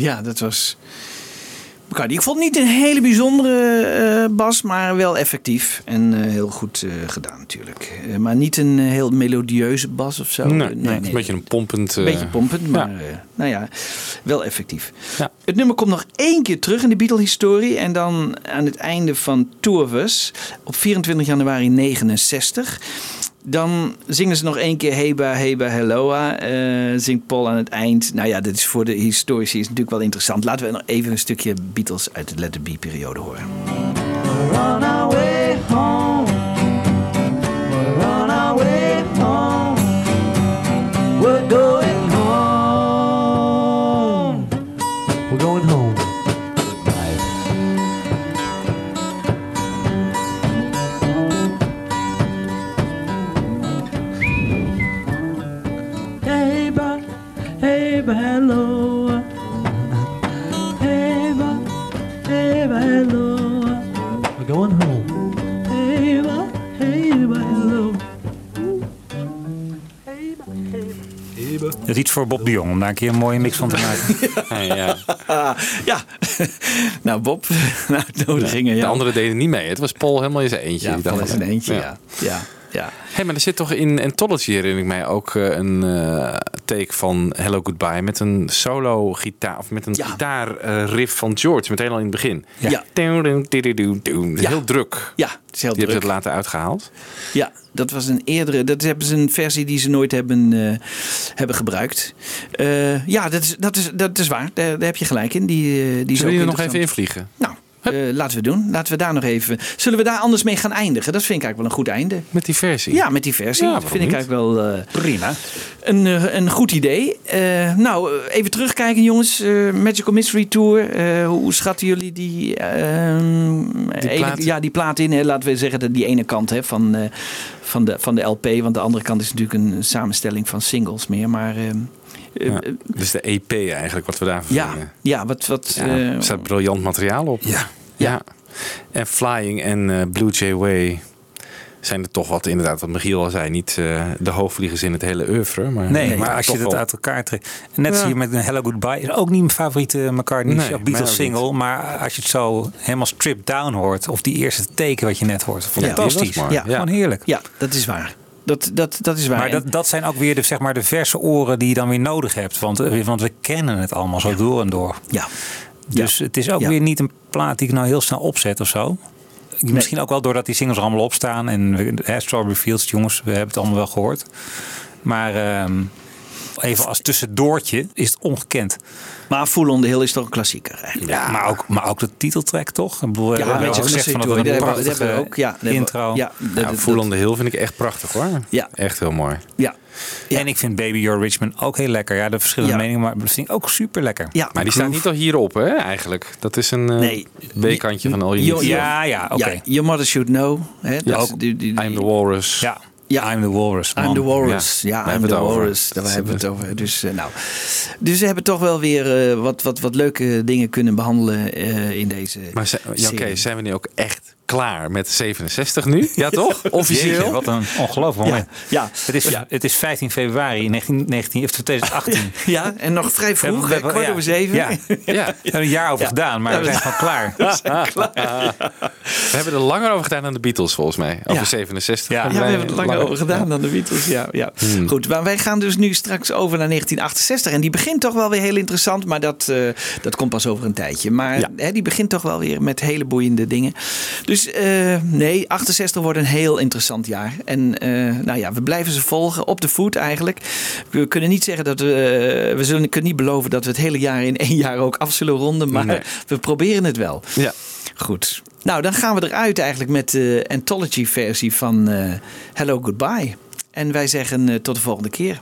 Ja, dat was. McCartney. Ik vond het niet een hele bijzondere eh, bas, maar wel effectief. En eh, heel goed eh, gedaan natuurlijk. Maar niet een heel melodieuze bas of zo. Nee, een beetje een pompend... Een beetje pompend, maar ja. nou ja, wel effectief. Ja. Het nummer komt nog één keer terug in de Beatle-historie. En dan aan het einde van Two of Us op 24 januari 69. Dan zingen ze nog één keer Heba, Heba, Helloa. eh, zingt Paul aan het eind. Nou ja, dit is voor de historici is natuurlijk wel interessant. Laten we nog even een stukje Beatles uit de Let It Be-periode horen. We're on our way home. We're on our way home. going Dat is iets voor Bob de Jong om daar een keer een mooie mix van te maken. [LAUGHS] ja. ja. [LAUGHS] [LAUGHS] nou, Bob, uitnodigingen. De Ja, anderen deden niet mee. Het was Paul helemaal in zijn eentje. ja is een eentje, ja. ja. Ja. Hé, maar er zit toch in Anthology, herinner ik mij, ook eh, een eh, take van Hello Goodbye met een solo gitaar, of met een gitaarriff van George, meteen al in het begin. Ja. Heel druk. Ja, het is heel Die druk. hebben het later uitgehaald. Ja, dat was een eerdere. Dat hebben ze een versie die ze nooit hebben, eh, hebben gebruikt. Eh, ja, dat is, dat, is, dat is waar. Daar, daar heb je gelijk in. Die, eh, die Zullen we er nog even invliegen? Nou, eh, laten we doen. Laten we daar nog even. Zullen we daar anders mee gaan eindigen? Dat vind ik eigenlijk wel een goed einde. Met die versie? Ja, met die versie. Ja, dat vind ik eigenlijk wel. eh, Prima. een, eh, een goed idee. Eh, nou, even terugkijken, jongens. Eh, Magical Mystery Tour. Eh, hoe schatten jullie die, ehm, ene- plaat? ja, die plaat in? Hè? Laten we zeggen dat die ene kant hè, van, eh, van, de, van de LP. Want de andere kant is natuurlijk een samenstelling van singles meer. Maar ehm, eh, Ja, dus de EP eigenlijk, wat we daarvan ja, vinden. ja, wat. wat Ja, eh, er staat briljant materiaal op. Ja. ja. En Flying en eh, Blue Jay Way zijn er toch wat, inderdaad, wat Michiel al zei, niet eh, de hoofdvliegers in het hele oeuvre. Maar, Nee, maar als je het wel. uit elkaar trekt. En net Ja. zie je met een Hello Goodbye. Is ook niet mijn favoriete McCartney Nee, Beatles niet. single. Maar als je het zo helemaal stripped down hoort. Of die eerste teken wat je net hoort. Fantastisch. Ja, Ja. gewoon heerlijk. ja, dat is waar. Dat, dat, dat is waar. Maar dat, dat zijn ook weer de, zeg maar, de verse oren die je dan weer nodig hebt. Want, eh, want we kennen het allemaal zo door en door. ja. Dus het is ook Ja. weer niet een plaat die ik nou heel snel opzet of zo. Misschien ook wel doordat die singles er allemaal op staan. En hè, Strawberry Fields, jongens, we hebben het allemaal wel gehoord. Maar ehm, even als tussendoortje is het ongekend. Maar Full on the Hill is toch een klassieker eigenlijk. Ja, maar ook, maar ook de titeltrack toch? Ik bedoel, we hebben Magical al gezegd van dat een prachtige ook. Ja, intro. Ja, Ja, Full on the Hill vind ik echt prachtig hoor. Ja. Echt heel mooi. Ja. En ik vind Baby Your Richmond ook heel lekker. Ja, de verschillende Ja. meningen, maar dat vind ik ook super lekker. Ja, Maar die staat niet al hierop hè, eigenlijk. Dat is een eh, Nee. B-kantje van All You Jo- Need. jo- Ja, ja, oké. Ja, Your Mother Should Know. Hè, dat Ja, is ook die- die- die- I'm the Walrus. Ja, Ja. I'm the Walrus. I'm man. the Walrus. Ja, I'm the. Walrus. Daar hebben we het over. Dus, eh, nou. dus we hebben toch wel weer eh, wat, wat, wat leuke dingen kunnen behandelen eh, in deze Maar ja, oké, zijn we nu ook echt klaar met 67 nu? Ja [LAUGHS] toch? Officieel? Jeetje, wat een ongelooflijk Ja, moment. ja, Het, is, ja. het is 15 februari 19, of 2018. [LAUGHS] ja, en nog vrij vroeg, We hebben- kwart ja, over zeven. Ja, [LAUGHS] Ja. we hebben een jaar over gedaan, maar we we zijn gewoon klaar. We hebben er langer over gedaan dan de Beatles volgens mij. Over Ja. 67. Ja. We hebben het langer over gedaan dan de Beatles. Ja, ja. Hmm. Goed, maar wij gaan dus nu straks over naar 1968. En die begint toch wel weer heel interessant, maar dat, eh, dat komt pas over een tijdje. Maar hè, die begint toch wel weer met hele boeiende dingen. Dus eh, nee, 68 wordt een heel interessant jaar. En eh, nou ja, we blijven ze volgen op de voet eigenlijk. We kunnen niet zeggen dat we. eh, we zullen, kunnen niet beloven dat we het hele jaar in één jaar ook af zullen ronden. Maar Nee. we proberen het wel. Ja. Goed. Nou, dan gaan we eruit eigenlijk met de anthology-versie van eh, Hello Goodbye. En wij zeggen eh, tot de volgende keer.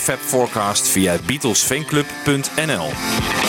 Fab Forecast via beatlesfanclub.nl.